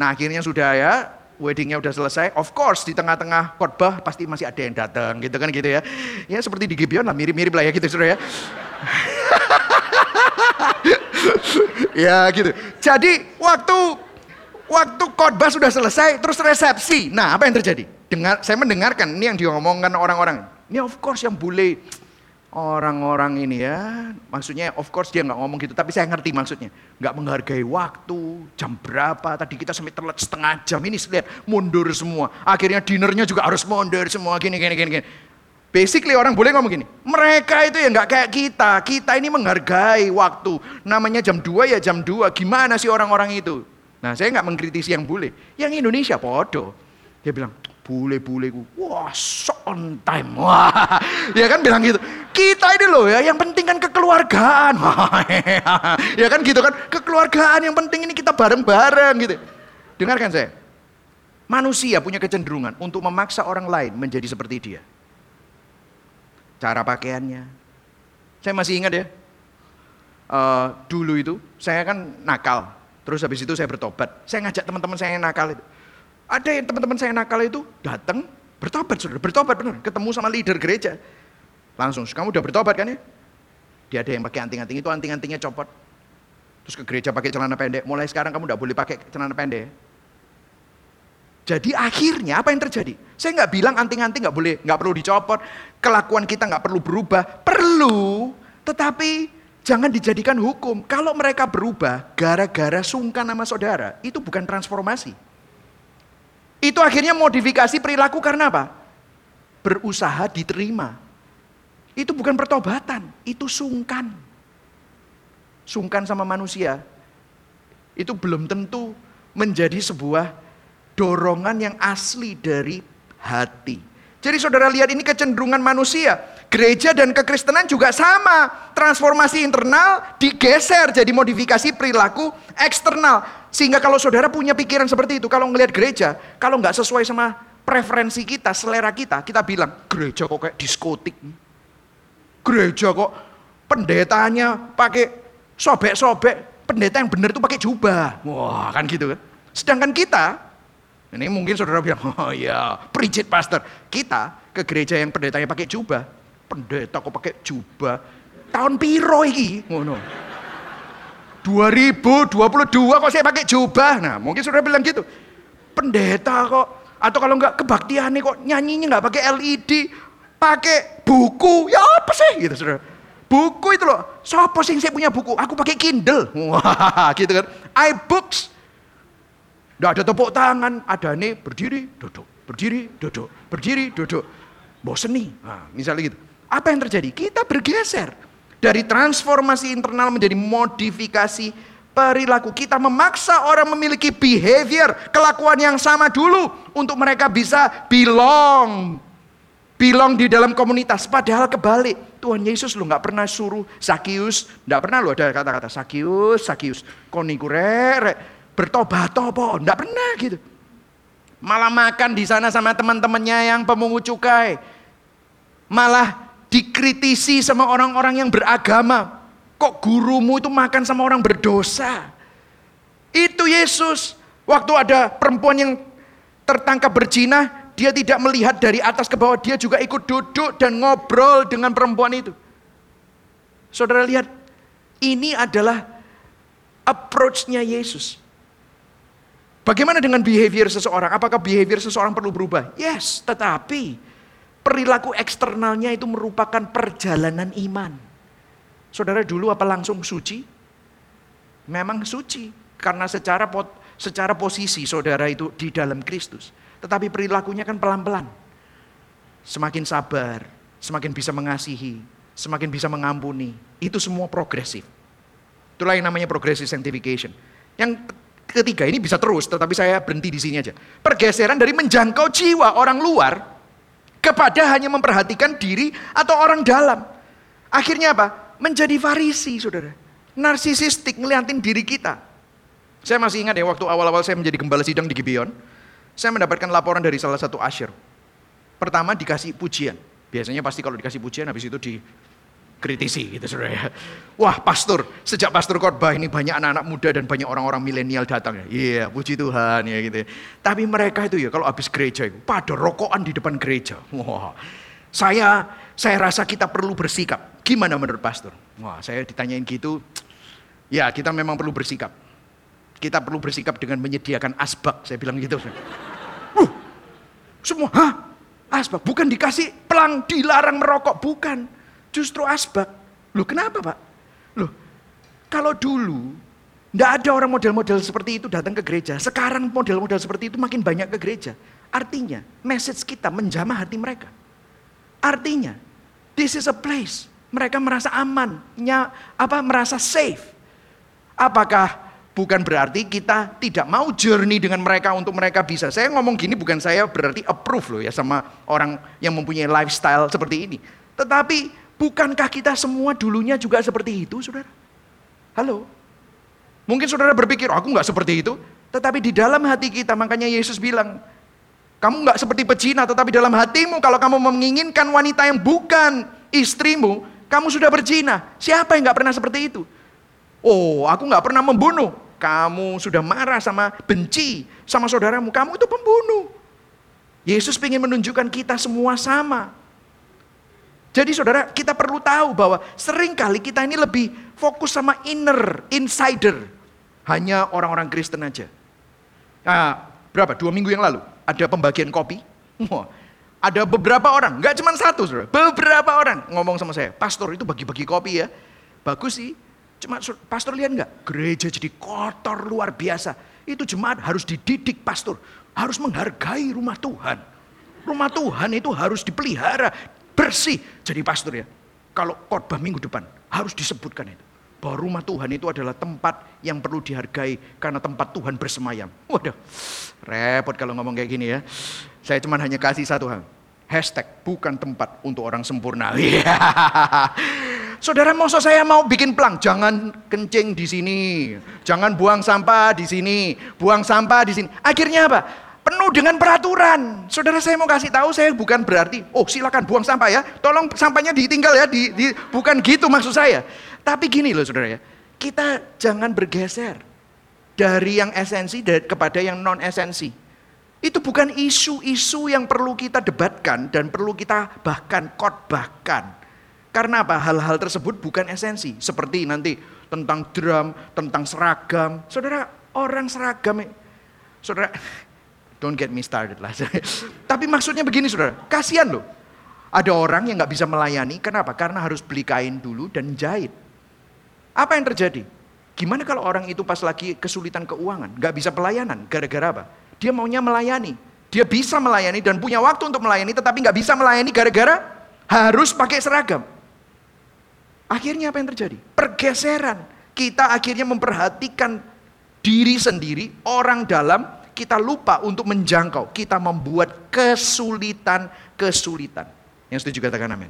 Speaker 1: Nah akhirnya sudah ya weddingnya udah selesai. Of course di tengah-tengah khotbah pasti masih ada yang datang gitu kan gitu ya. Ya seperti di Gibeon lah mirip-mirip lah ya gitu saudara ya. ya gitu. Jadi waktu Waktu khotbah sudah selesai, terus resepsi. Nah, apa yang terjadi? Dengar, saya mendengarkan ini yang diomongkan orang-orang. Ini of course yang bule orang-orang ini ya. Maksudnya of course dia nggak ngomong gitu, tapi saya ngerti maksudnya. Nggak menghargai waktu, jam berapa, tadi kita sampai telat setengah jam. Ini lihat mundur semua. Akhirnya dinernya juga harus mundur semua, gini, gini, gini. gini. Basically orang boleh ngomong gini, mereka itu ya nggak kayak kita. Kita ini menghargai waktu. Namanya jam 2 ya jam 2. Gimana sih orang-orang itu? Nah saya nggak mengkritisi yang bule. Yang Indonesia podo. Dia bilang, bule-bule wah so on time. Wah, ya kan bilang gitu. Kita ini loh ya, yang penting kan kekeluargaan. ya kan gitu kan, kekeluargaan yang penting ini kita bareng-bareng gitu. Dengarkan saya. Manusia punya kecenderungan untuk memaksa orang lain menjadi seperti dia. Cara pakaiannya. Saya masih ingat ya. Uh, dulu itu saya kan nakal Terus habis itu saya bertobat. Saya ngajak teman-teman saya yang nakal itu. Ada yang teman-teman saya yang nakal itu datang bertobat sudah bertobat benar, ketemu sama leader gereja. Langsung, kamu udah bertobat kan ya? Dia ada yang pakai anting-anting itu, anting-antingnya copot. Terus ke gereja pakai celana pendek. Mulai sekarang kamu udah boleh pakai celana pendek. Jadi akhirnya apa yang terjadi? Saya nggak bilang anting-anting nggak boleh, nggak perlu dicopot. Kelakuan kita nggak perlu berubah. Perlu, tetapi jangan dijadikan hukum. Kalau mereka berubah gara-gara sungkan sama saudara, itu bukan transformasi. Itu akhirnya modifikasi perilaku karena apa? Berusaha diterima. Itu bukan pertobatan, itu sungkan. Sungkan sama manusia. Itu belum tentu menjadi sebuah dorongan yang asli dari hati. Jadi saudara lihat ini kecenderungan manusia. Gereja dan kekristenan juga sama. Transformasi internal digeser jadi modifikasi perilaku eksternal. Sehingga kalau saudara punya pikiran seperti itu, kalau ngelihat gereja, kalau nggak sesuai sama preferensi kita, selera kita, kita bilang, gereja kok kayak diskotik. Gereja kok pendetanya pakai sobek-sobek. Pendeta yang benar itu pakai jubah. Wah kan gitu kan. Sedangkan kita ini mungkin saudara bilang, oh ya, preach pastor. Kita ke gereja yang pendetanya pakai jubah. Pendeta kok pakai jubah? Tahun piro iki? Ngono. 2022 kok saya pakai jubah. Nah, mungkin saudara bilang gitu. Pendeta kok atau kalau enggak kebaktian nih kok nyanyinya enggak pakai LED, pakai buku. Ya apa sih gitu saudara? Buku itu loh. Siapa sih saya punya buku? Aku pakai Kindle. Wah, gitu kan. iBooks. Tidak ada tepuk tangan, ada nih berdiri, duduk, berdiri, duduk, berdiri, duduk. Bosen nih, nah, misalnya gitu. Apa yang terjadi? Kita bergeser. Dari transformasi internal menjadi modifikasi perilaku. Kita memaksa orang memiliki behavior, kelakuan yang sama dulu. Untuk mereka bisa belong. Belong di dalam komunitas. Padahal kebalik. Tuhan Yesus lu nggak pernah suruh Sakius. Nggak pernah lu ada kata-kata Sakius, Sakius. Konikurere bertobat-tobat, enggak pernah gitu. Malah makan di sana sama teman-temannya yang pemungut cukai. Malah dikritisi sama orang-orang yang beragama. Kok gurumu itu makan sama orang berdosa? Itu Yesus. Waktu ada perempuan yang tertangkap berzina, dia tidak melihat dari atas ke bawah, dia juga ikut duduk dan ngobrol dengan perempuan itu. Saudara lihat, ini adalah approach-nya Yesus. Bagaimana dengan behavior seseorang? Apakah behavior seseorang perlu berubah? Yes, tetapi perilaku eksternalnya itu merupakan perjalanan iman. Saudara dulu apa langsung suci? Memang suci karena secara secara posisi saudara itu di dalam Kristus. Tetapi perilakunya kan pelan-pelan. Semakin sabar, semakin bisa mengasihi, semakin bisa mengampuni. Itu semua progresif. Itulah yang namanya progressive sanctification. Yang ketiga ini bisa terus, tetapi saya berhenti di sini aja. Pergeseran dari menjangkau jiwa orang luar kepada hanya memperhatikan diri atau orang dalam. Akhirnya apa? Menjadi farisi, saudara. Narsisistik, ngeliatin diri kita. Saya masih ingat ya, waktu awal-awal saya menjadi gembala sidang di Gibeon, saya mendapatkan laporan dari salah satu asyir. Pertama dikasih pujian. Biasanya pasti kalau dikasih pujian habis itu di kritisi gitu saudara ya. Wah pastor, sejak pastor khotbah ini banyak anak-anak muda dan banyak orang-orang milenial datang ya. Iya yeah, puji Tuhan ya gitu. Ya. Tapi mereka itu ya kalau habis gereja itu pada rokokan di depan gereja. Wah saya saya rasa kita perlu bersikap. Gimana menurut pastor? Wah saya ditanyain gitu. Ya kita memang perlu bersikap. Kita perlu bersikap dengan menyediakan asbak. Saya bilang gitu. Uh, semua, hah? Asbak, bukan dikasih pelang, dilarang merokok, bukan justru asbak. Loh kenapa pak? Loh kalau dulu tidak ada orang model-model seperti itu datang ke gereja. Sekarang model-model seperti itu makin banyak ke gereja. Artinya message kita menjamah hati mereka. Artinya this is a place. Mereka merasa aman, apa merasa safe. Apakah bukan berarti kita tidak mau journey dengan mereka untuk mereka bisa. Saya ngomong gini bukan saya berarti approve loh ya sama orang yang mempunyai lifestyle seperti ini. Tetapi Bukankah kita semua dulunya juga seperti itu, saudara? Halo? Mungkin saudara berpikir, aku nggak seperti itu. Tetapi di dalam hati kita, makanya Yesus bilang, kamu nggak seperti pecina, tetapi dalam hatimu kalau kamu menginginkan wanita yang bukan istrimu, kamu sudah berzina. Siapa yang nggak pernah seperti itu? Oh, aku nggak pernah membunuh. Kamu sudah marah sama benci sama saudaramu. Kamu itu pembunuh. Yesus ingin menunjukkan kita semua sama. Jadi saudara, kita perlu tahu bahwa sering kali kita ini lebih fokus sama inner, insider. Hanya orang-orang Kristen aja. Nah, berapa? Dua minggu yang lalu, ada pembagian kopi. Wah, ada beberapa orang, nggak cuma satu saudara, beberapa orang ngomong sama saya, pastor itu bagi-bagi kopi ya. Bagus sih, cuma pastor lihat nggak? Gereja jadi kotor luar biasa. Itu jemaat harus dididik pastor, harus menghargai rumah Tuhan. Rumah Tuhan itu harus dipelihara, bersih. Jadi pastor ya, kalau khotbah minggu depan harus disebutkan itu. Bahwa rumah Tuhan itu adalah tempat yang perlu dihargai karena tempat Tuhan bersemayam. Waduh, repot kalau ngomong kayak gini ya. Saya cuma hanya kasih satu hal. Hashtag bukan tempat untuk orang sempurna. Saudara mau saya mau bikin pelang, jangan kencing di sini, jangan buang sampah di sini, buang sampah di sini. Akhirnya apa? Penuh dengan peraturan. Saudara saya mau kasih tahu saya bukan berarti, oh silakan buang sampah ya, tolong sampahnya ditinggal ya, di, di, bukan gitu maksud saya. Tapi gini loh saudara ya, kita jangan bergeser dari yang esensi kepada yang non esensi. Itu bukan isu-isu yang perlu kita debatkan dan perlu kita bahkan khotbahkan. Karena apa? Hal-hal tersebut bukan esensi. Seperti nanti tentang drum, tentang seragam. Saudara, orang seragam, saudara, Don't get me started lah. Tapi maksudnya begini saudara, kasihan loh. Ada orang yang nggak bisa melayani, kenapa? Karena harus beli kain dulu dan jahit. Apa yang terjadi? Gimana kalau orang itu pas lagi kesulitan keuangan, nggak bisa pelayanan, gara-gara apa? Dia maunya melayani. Dia bisa melayani dan punya waktu untuk melayani, tetapi nggak bisa melayani gara-gara harus pakai seragam. Akhirnya apa yang terjadi? Pergeseran. Kita akhirnya memperhatikan diri sendiri, orang dalam, kita lupa untuk menjangkau. Kita membuat kesulitan-kesulitan. Yang setuju katakan amin.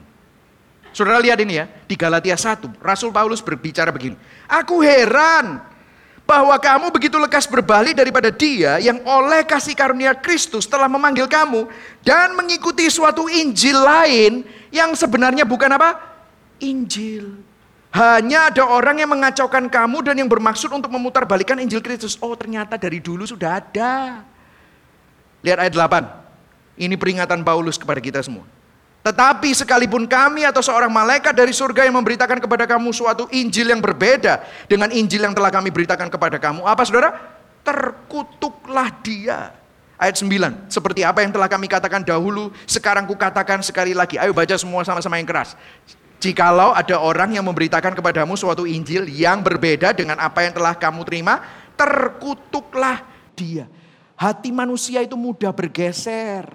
Speaker 1: Saudara lihat ini ya, di Galatia 1, Rasul Paulus berbicara begini. Aku heran bahwa kamu begitu lekas berbalik daripada dia yang oleh kasih karunia Kristus telah memanggil kamu dan mengikuti suatu Injil lain yang sebenarnya bukan apa? Injil. Hanya ada orang yang mengacaukan kamu dan yang bermaksud untuk memutarbalikkan Injil Kristus. Oh ternyata dari dulu sudah ada. Lihat ayat 8. Ini peringatan Paulus kepada kita semua. Tetapi sekalipun kami atau seorang malaikat dari surga yang memberitakan kepada kamu suatu Injil yang berbeda dengan Injil yang telah kami beritakan kepada kamu. Apa saudara? Terkutuklah dia. Ayat 9, seperti apa yang telah kami katakan dahulu, sekarang kukatakan sekali lagi. Ayo baca semua sama-sama yang keras. Jikalau ada orang yang memberitakan kepadamu suatu Injil yang berbeda dengan apa yang telah kamu terima, terkutuklah dia. Hati manusia itu mudah bergeser.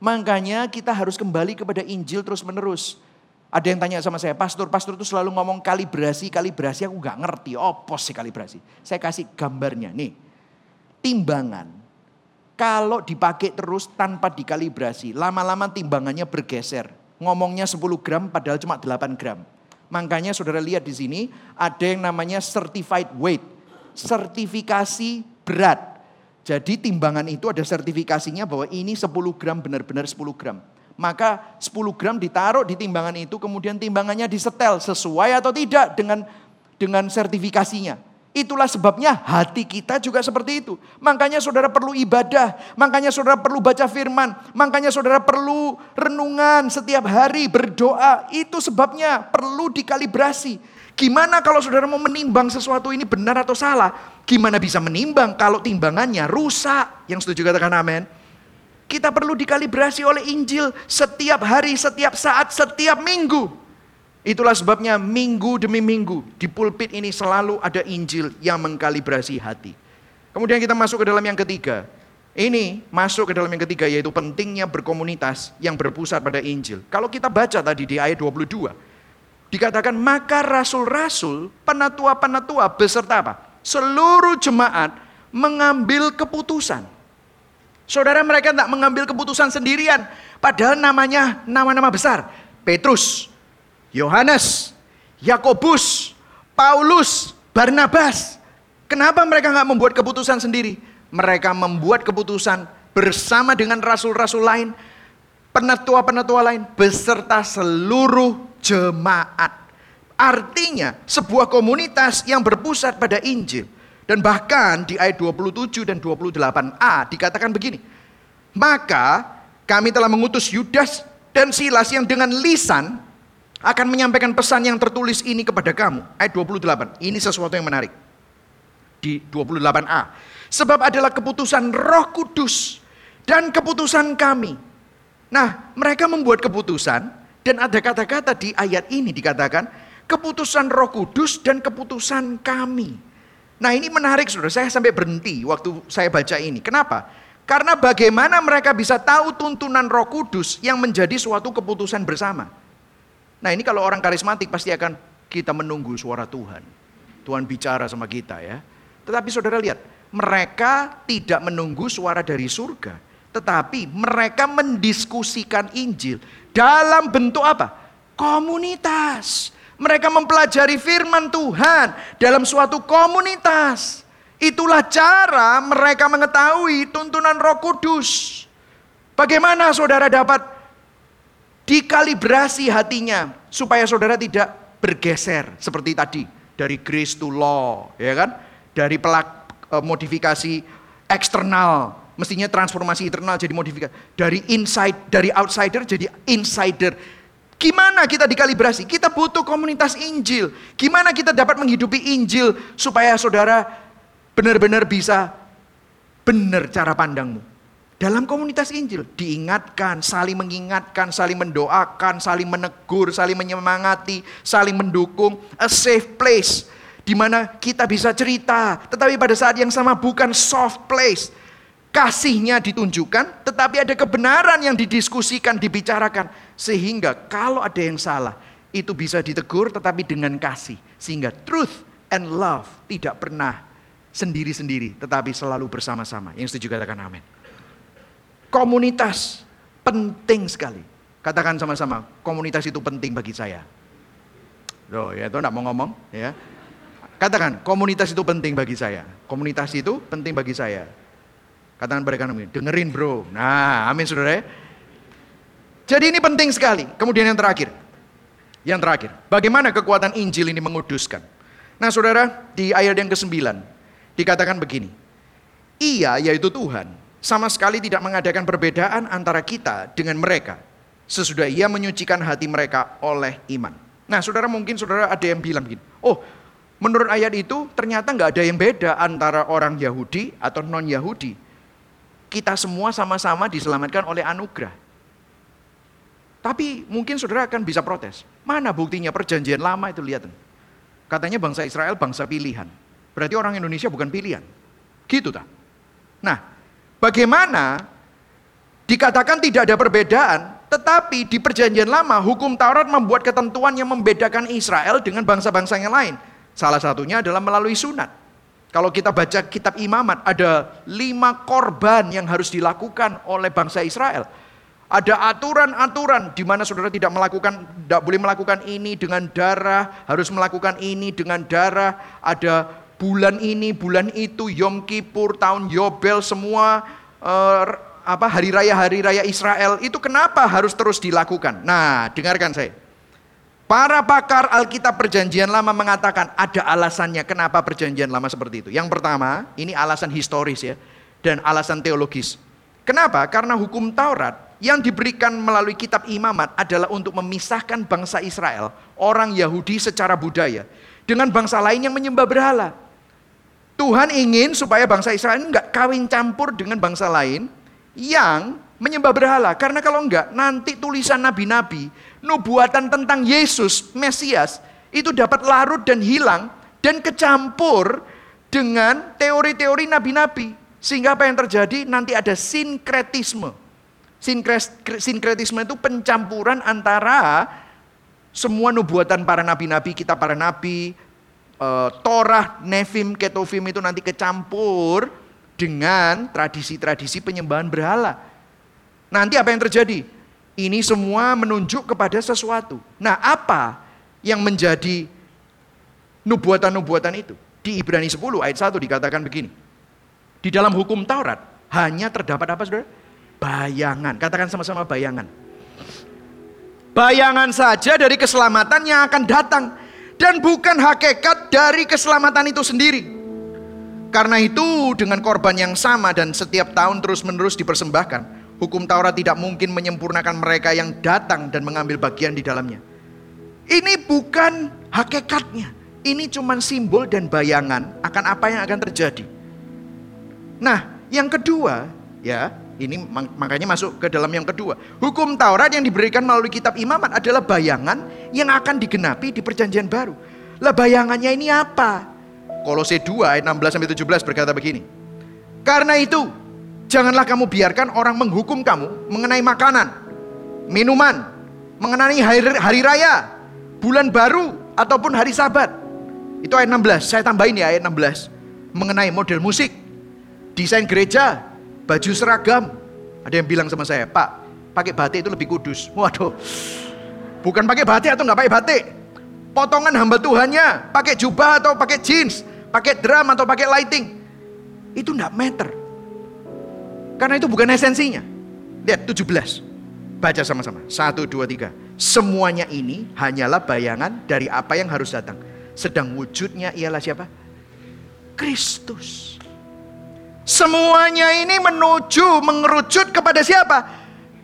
Speaker 1: Makanya kita harus kembali kepada Injil terus menerus. Ada yang tanya sama saya, pastor, pastor itu selalu ngomong kalibrasi, kalibrasi, aku gak ngerti, opos sih kalibrasi. Saya kasih gambarnya, nih, timbangan. Kalau dipakai terus tanpa dikalibrasi, lama-lama timbangannya bergeser ngomongnya 10 gram padahal cuma 8 gram. Makanya saudara lihat di sini ada yang namanya certified weight. Sertifikasi berat. Jadi timbangan itu ada sertifikasinya bahwa ini 10 gram benar-benar 10 gram. Maka 10 gram ditaruh di timbangan itu kemudian timbangannya disetel sesuai atau tidak dengan dengan sertifikasinya. Itulah sebabnya hati kita juga seperti itu. Makanya saudara perlu ibadah, makanya saudara perlu baca firman, makanya saudara perlu renungan setiap hari, berdoa. Itu sebabnya perlu dikalibrasi. Gimana kalau saudara mau menimbang sesuatu ini benar atau salah? Gimana bisa menimbang kalau timbangannya rusak? Yang setuju katakan amin. Kita perlu dikalibrasi oleh Injil setiap hari, setiap saat, setiap minggu. Itulah sebabnya minggu demi minggu di pulpit ini selalu ada Injil yang mengkalibrasi hati. Kemudian kita masuk ke dalam yang ketiga. Ini masuk ke dalam yang ketiga yaitu pentingnya berkomunitas yang berpusat pada Injil. Kalau kita baca tadi di ayat 22. Dikatakan maka rasul-rasul, penatua-penatua beserta apa? Seluruh jemaat mengambil keputusan. Saudara mereka tidak mengambil keputusan sendirian. Padahal namanya nama-nama besar. Petrus, Yohanes, Yakobus, Paulus, Barnabas. Kenapa mereka nggak membuat keputusan sendiri? Mereka membuat keputusan bersama dengan rasul-rasul lain, penatua-penatua lain, beserta seluruh jemaat. Artinya sebuah komunitas yang berpusat pada Injil. Dan bahkan di ayat 27 dan 28a dikatakan begini. Maka kami telah mengutus Yudas dan Silas yang dengan lisan akan menyampaikan pesan yang tertulis ini kepada kamu. Ayat 28. Ini sesuatu yang menarik. Di 28a. Sebab adalah keputusan roh kudus dan keputusan kami. Nah mereka membuat keputusan dan ada kata-kata di ayat ini dikatakan keputusan roh kudus dan keputusan kami. Nah ini menarik saudara, saya sampai berhenti waktu saya baca ini. Kenapa? Karena bagaimana mereka bisa tahu tuntunan roh kudus yang menjadi suatu keputusan bersama. Nah ini kalau orang karismatik pasti akan kita menunggu suara Tuhan. Tuhan bicara sama kita ya. Tetapi saudara lihat, mereka tidak menunggu suara dari surga. Tetapi mereka mendiskusikan Injil dalam bentuk apa? Komunitas. Mereka mempelajari firman Tuhan dalam suatu komunitas. Itulah cara mereka mengetahui tuntunan roh kudus. Bagaimana saudara dapat dikalibrasi hatinya supaya saudara tidak bergeser seperti tadi dari grace to law, ya kan? Dari pelak e, modifikasi eksternal, mestinya transformasi internal jadi modifikasi. Dari inside, dari outsider jadi insider. Gimana kita dikalibrasi? Kita butuh komunitas Injil. Gimana kita dapat menghidupi Injil supaya saudara benar-benar bisa benar cara pandangmu. Dalam komunitas Injil diingatkan, saling mengingatkan, saling mendoakan, saling menegur, saling menyemangati, saling mendukung, a safe place di mana kita bisa cerita, tetapi pada saat yang sama bukan soft place. Kasihnya ditunjukkan, tetapi ada kebenaran yang didiskusikan, dibicarakan sehingga kalau ada yang salah itu bisa ditegur tetapi dengan kasih sehingga truth and love tidak pernah sendiri-sendiri tetapi selalu bersama-sama. Yang setuju katakan amin. Komunitas penting sekali. Katakan sama-sama, komunitas itu penting bagi saya. Loh, ya itu enggak mau ngomong, ya. Katakan, komunitas itu penting bagi saya. Komunitas itu penting bagi saya. Katakan kanan, dengerin bro. Nah, amin saudara ya. Jadi ini penting sekali. Kemudian yang terakhir. Yang terakhir, bagaimana kekuatan Injil ini menguduskan? Nah saudara, di ayat yang ke-9, dikatakan begini. Ia, yaitu Tuhan, sama sekali tidak mengadakan perbedaan antara kita dengan mereka sesudah ia menyucikan hati mereka oleh iman. Nah, saudara mungkin saudara ada yang bilang begini, oh menurut ayat itu ternyata nggak ada yang beda antara orang Yahudi atau non Yahudi. Kita semua sama-sama diselamatkan oleh anugerah. Tapi mungkin saudara akan bisa protes. Mana buktinya perjanjian lama itu lihat. Katanya bangsa Israel bangsa pilihan. Berarti orang Indonesia bukan pilihan. Gitu tak? Nah, Bagaimana dikatakan tidak ada perbedaan, tetapi di perjanjian lama hukum Taurat membuat ketentuan yang membedakan Israel dengan bangsa-bangsa yang lain. Salah satunya adalah melalui sunat. Kalau kita baca kitab imamat, ada lima korban yang harus dilakukan oleh bangsa Israel. Ada aturan-aturan di mana saudara tidak melakukan, tidak boleh melakukan ini dengan darah, harus melakukan ini dengan darah. Ada bulan ini, bulan itu, Yom Kippur, tahun Yobel, semua uh, apa hari raya hari raya Israel itu kenapa harus terus dilakukan? Nah, dengarkan saya. Para pakar Alkitab Perjanjian Lama mengatakan ada alasannya kenapa Perjanjian Lama seperti itu. Yang pertama, ini alasan historis ya dan alasan teologis. Kenapa? Karena hukum Taurat yang diberikan melalui kitab imamat adalah untuk memisahkan bangsa Israel, orang Yahudi secara budaya, dengan bangsa lain yang menyembah berhala. Tuhan ingin supaya bangsa Israel enggak kawin campur dengan bangsa lain yang menyembah berhala. Karena kalau enggak, nanti tulisan nabi-nabi, nubuatan tentang Yesus, Mesias, itu dapat larut dan hilang dan kecampur dengan teori-teori nabi-nabi. Sehingga apa yang terjadi? Nanti ada sinkretisme. Sinkretisme itu pencampuran antara semua nubuatan para nabi-nabi, kita para nabi, uh, Torah, Nevim, Ketuvim itu nanti kecampur dengan tradisi-tradisi penyembahan berhala. Nanti apa yang terjadi? Ini semua menunjuk kepada sesuatu. Nah, apa yang menjadi nubuatan-nubuatan itu? Di Ibrani 10 ayat 1 dikatakan begini. Di dalam hukum Taurat hanya terdapat apa Saudara? Bayangan. Katakan sama-sama bayangan. Bayangan saja dari keselamatan yang akan datang dan bukan hakikat dari keselamatan itu sendiri. Karena itu dengan korban yang sama dan setiap tahun terus-menerus dipersembahkan, hukum Taurat tidak mungkin menyempurnakan mereka yang datang dan mengambil bagian di dalamnya. Ini bukan hakikatnya. Ini cuma simbol dan bayangan akan apa yang akan terjadi. Nah, yang kedua, ya, ini makanya masuk ke dalam yang kedua. Hukum Taurat yang diberikan melalui kitab imamat adalah bayangan yang akan digenapi di perjanjian baru. Lah bayangannya ini apa? Kolose 2 ayat 16 sampai 17 berkata begini. Karena itu, janganlah kamu biarkan orang menghukum kamu mengenai makanan, minuman, mengenai hari, hari raya, bulan baru ataupun hari Sabat. Itu ayat 16. Saya tambahin ya ayat 16. Mengenai model musik, desain gereja, baju seragam. Ada yang bilang sama saya, Pak, pakai batik itu lebih kudus. Waduh, bukan pakai batik atau nggak pakai batik. Potongan hamba Tuhannya, pakai jubah atau pakai jeans, pakai drum atau pakai lighting. Itu nggak meter. Karena itu bukan esensinya. Lihat 17. Baca sama-sama. Satu, dua, tiga. Semuanya ini hanyalah bayangan dari apa yang harus datang. Sedang wujudnya ialah siapa? Kristus. Semuanya ini menuju, mengerucut kepada siapa?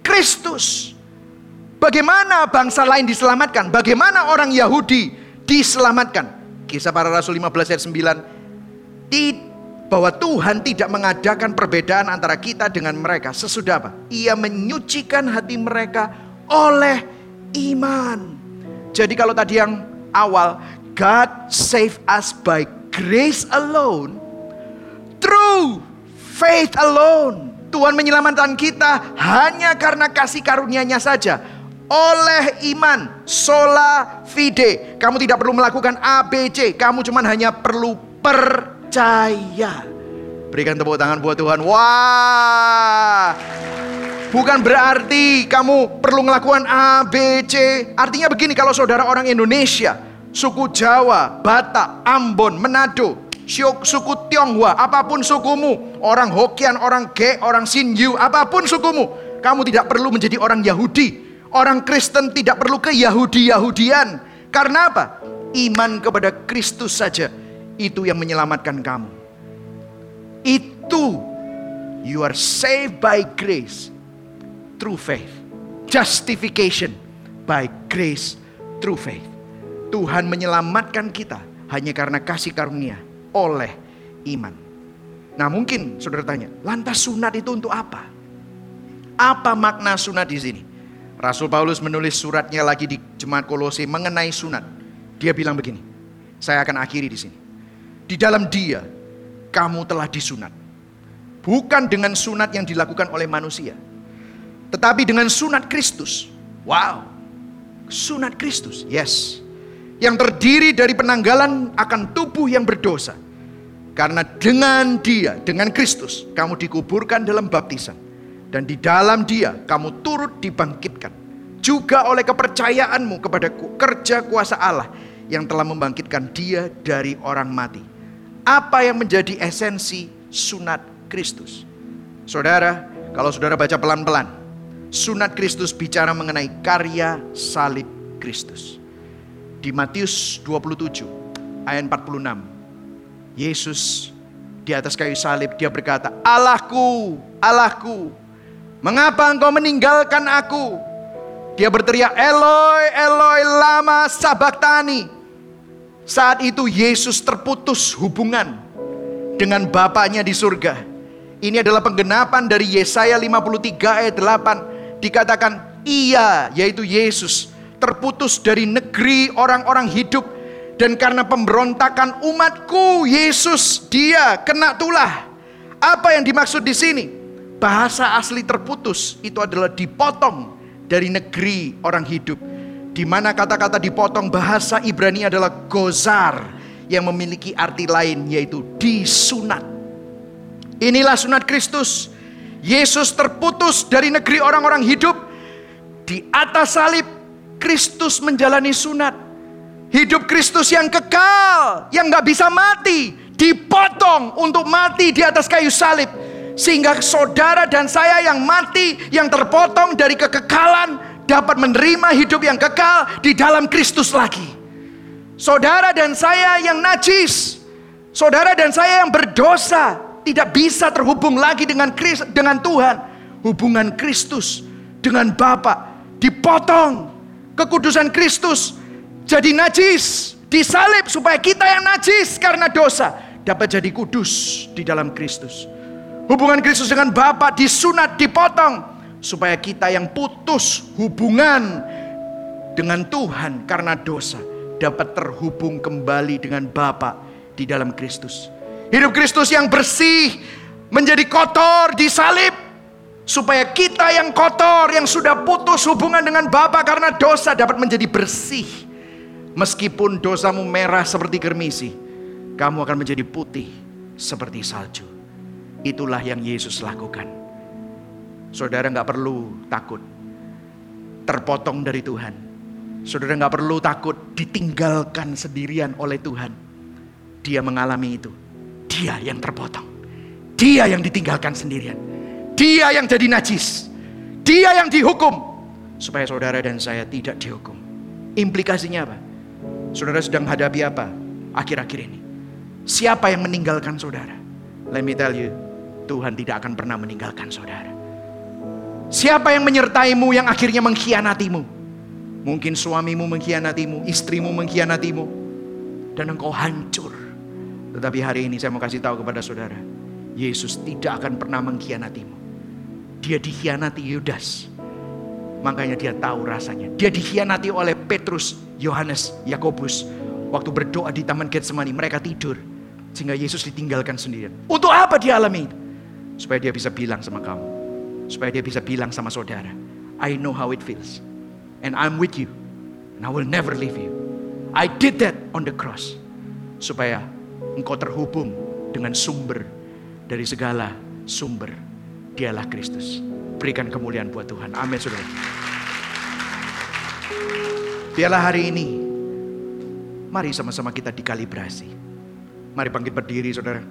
Speaker 1: Kristus. Bagaimana bangsa lain diselamatkan? Bagaimana orang Yahudi diselamatkan? Kisah para Rasul 15 ayat 9. bahwa Tuhan tidak mengadakan perbedaan antara kita dengan mereka. Sesudah apa? Ia menyucikan hati mereka oleh iman. Jadi kalau tadi yang awal, God save us by grace alone, through faith alone. Tuhan menyelamatkan kita hanya karena kasih karunia-Nya saja. Oleh iman, sola fide. Kamu tidak perlu melakukan ABC, kamu cuma hanya perlu percaya. Berikan tepuk tangan buat Tuhan. Wah. Bukan berarti kamu perlu melakukan ABC. Artinya begini, kalau saudara orang Indonesia, suku Jawa, Batak, Ambon, Manado, suku Tionghoa, apa pun sukumu, orang Hokkien, orang Ge, orang Sinju, apa pun sukumu, kamu tidak perlu menjadi orang Yahudi. Orang Kristen tidak perlu ke Yahudi-Yahudian. Karena apa? Iman kepada Kristus saja itu yang menyelamatkan kamu. Itu you are saved by grace through faith. Justification by grace through faith. Tuhan menyelamatkan kita hanya karena kasih karunia oleh iman. Nah mungkin saudara tanya, lantas sunat itu untuk apa? Apa makna sunat di sini? Rasul Paulus menulis suratnya lagi di jemaat Kolose mengenai sunat. Dia bilang begini, saya akan akhiri di sini. Di dalam dia, kamu telah disunat. Bukan dengan sunat yang dilakukan oleh manusia. Tetapi dengan sunat Kristus. Wow. Sunat Kristus, yes yang terdiri dari penanggalan akan tubuh yang berdosa. Karena dengan dia, dengan Kristus, kamu dikuburkan dalam baptisan. Dan di dalam dia kamu turut dibangkitkan. Juga oleh kepercayaanmu kepada kerja kuasa Allah yang telah membangkitkan dia dari orang mati. Apa yang menjadi esensi sunat Kristus? Saudara, kalau saudara baca pelan-pelan, sunat Kristus bicara mengenai karya salib Kristus. Di Matius 27 ayat 46. Yesus di atas kayu salib dia berkata, "Allahku, Allahku, mengapa engkau meninggalkan aku?" Dia berteriak, "Eloi, Eloi, lama sabaktani." Saat itu Yesus terputus hubungan dengan Bapaknya di surga. Ini adalah penggenapan dari Yesaya 53 ayat 8. Dikatakan ia, yaitu Yesus, terputus dari negeri orang-orang hidup dan karena pemberontakan umatku Yesus dia kena tulah. Apa yang dimaksud di sini? Bahasa asli terputus itu adalah dipotong dari negeri orang hidup. Di mana kata-kata dipotong bahasa Ibrani adalah gozar yang memiliki arti lain yaitu disunat. Inilah sunat Kristus. Yesus terputus dari negeri orang-orang hidup di atas salib Kristus menjalani sunat. Hidup Kristus yang kekal, yang gak bisa mati, dipotong untuk mati di atas kayu salib. Sehingga saudara dan saya yang mati, yang terpotong dari kekekalan, dapat menerima hidup yang kekal di dalam Kristus lagi. Saudara dan saya yang najis, saudara dan saya yang berdosa, tidak bisa terhubung lagi dengan dengan Tuhan. Hubungan Kristus dengan Bapa dipotong kekudusan Kristus jadi najis, disalib supaya kita yang najis karena dosa dapat jadi kudus di dalam Kristus. Hubungan Kristus dengan Bapa disunat, dipotong supaya kita yang putus hubungan dengan Tuhan karena dosa dapat terhubung kembali dengan Bapa di dalam Kristus. Hidup Kristus yang bersih menjadi kotor disalib supaya kita yang kotor yang sudah putus hubungan dengan Bapa karena dosa dapat menjadi bersih. Meskipun dosamu merah seperti kermisi, kamu akan menjadi putih seperti salju. Itulah yang Yesus lakukan. Saudara nggak perlu takut terpotong dari Tuhan. Saudara nggak perlu takut ditinggalkan sendirian oleh Tuhan. Dia mengalami itu. Dia yang terpotong. Dia yang ditinggalkan sendirian. Dia yang jadi najis. Dia yang dihukum. Supaya saudara dan saya tidak dihukum. Implikasinya apa? Saudara sedang hadapi apa akhir-akhir ini? Siapa yang meninggalkan saudara? Let me tell you, Tuhan tidak akan pernah meninggalkan saudara. Siapa yang menyertaimu yang akhirnya mengkhianatimu? Mungkin suamimu mengkhianatimu, istrimu mengkhianatimu, dan engkau hancur. Tetapi hari ini saya mau kasih tahu kepada saudara, Yesus tidak akan pernah mengkhianatimu. Dia dikhianati Yudas. Makanya dia tahu rasanya. Dia dikhianati oleh Petrus, Yohanes, Yakobus. Waktu berdoa di Taman Getsemani, mereka tidur. Sehingga Yesus ditinggalkan sendirian. Untuk apa dia alami? Supaya dia bisa bilang sama kamu. Supaya dia bisa bilang sama saudara. I know how it feels. And I'm with you. And I will never leave you. I did that on the cross. Supaya engkau terhubung dengan sumber dari segala sumber. Dialah Kristus. Berikan kemuliaan buat Tuhan. Amin saudara. Biarlah hari ini. Mari sama-sama kita dikalibrasi. Mari bangkit berdiri saudara.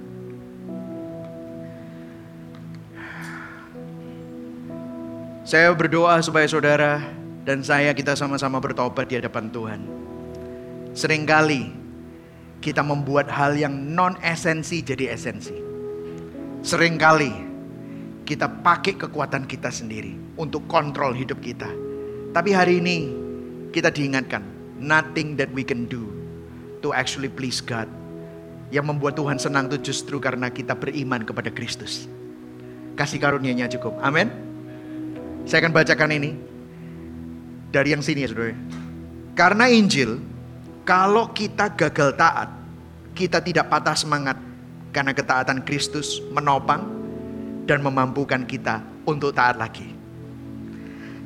Speaker 1: Saya berdoa supaya saudara dan saya kita sama-sama bertobat di hadapan Tuhan. Seringkali kita membuat hal yang non esensi jadi esensi. Seringkali kita pakai kekuatan kita sendiri untuk kontrol hidup kita. Tapi hari ini kita diingatkan, nothing that we can do to actually please God. Yang membuat Tuhan senang itu justru karena kita beriman kepada Kristus. Kasih karunia-Nya cukup. Amin. Saya akan bacakan ini dari yang sini ya saudara. Karena Injil, kalau kita gagal taat, kita tidak patah semangat karena ketaatan Kristus menopang dan memampukan kita untuk taat lagi.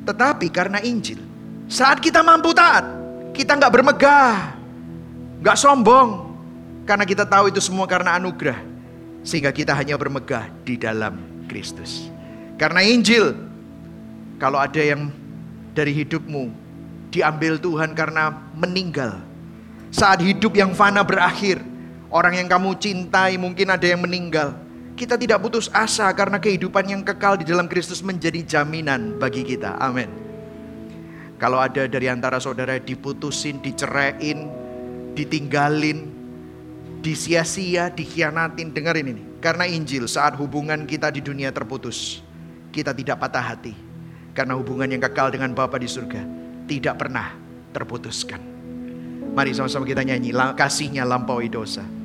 Speaker 1: Tetapi karena Injil, saat kita mampu taat, kita nggak bermegah, nggak sombong, karena kita tahu itu semua karena anugerah, sehingga kita hanya bermegah di dalam Kristus. Karena Injil, kalau ada yang dari hidupmu diambil Tuhan karena meninggal, saat hidup yang fana berakhir, orang yang kamu cintai mungkin ada yang meninggal. Kita tidak putus asa karena kehidupan yang kekal di dalam Kristus menjadi jaminan bagi kita. Amin. Kalau ada dari antara saudara diputusin, diceraiin, ditinggalin, disia-sia, dikhianatin, dengerin ini. Karena Injil saat hubungan kita di dunia terputus, kita tidak patah hati. Karena hubungan yang kekal dengan Bapa di surga tidak pernah terputuskan. Mari sama-sama kita nyanyi, kasihnya lampaui dosa.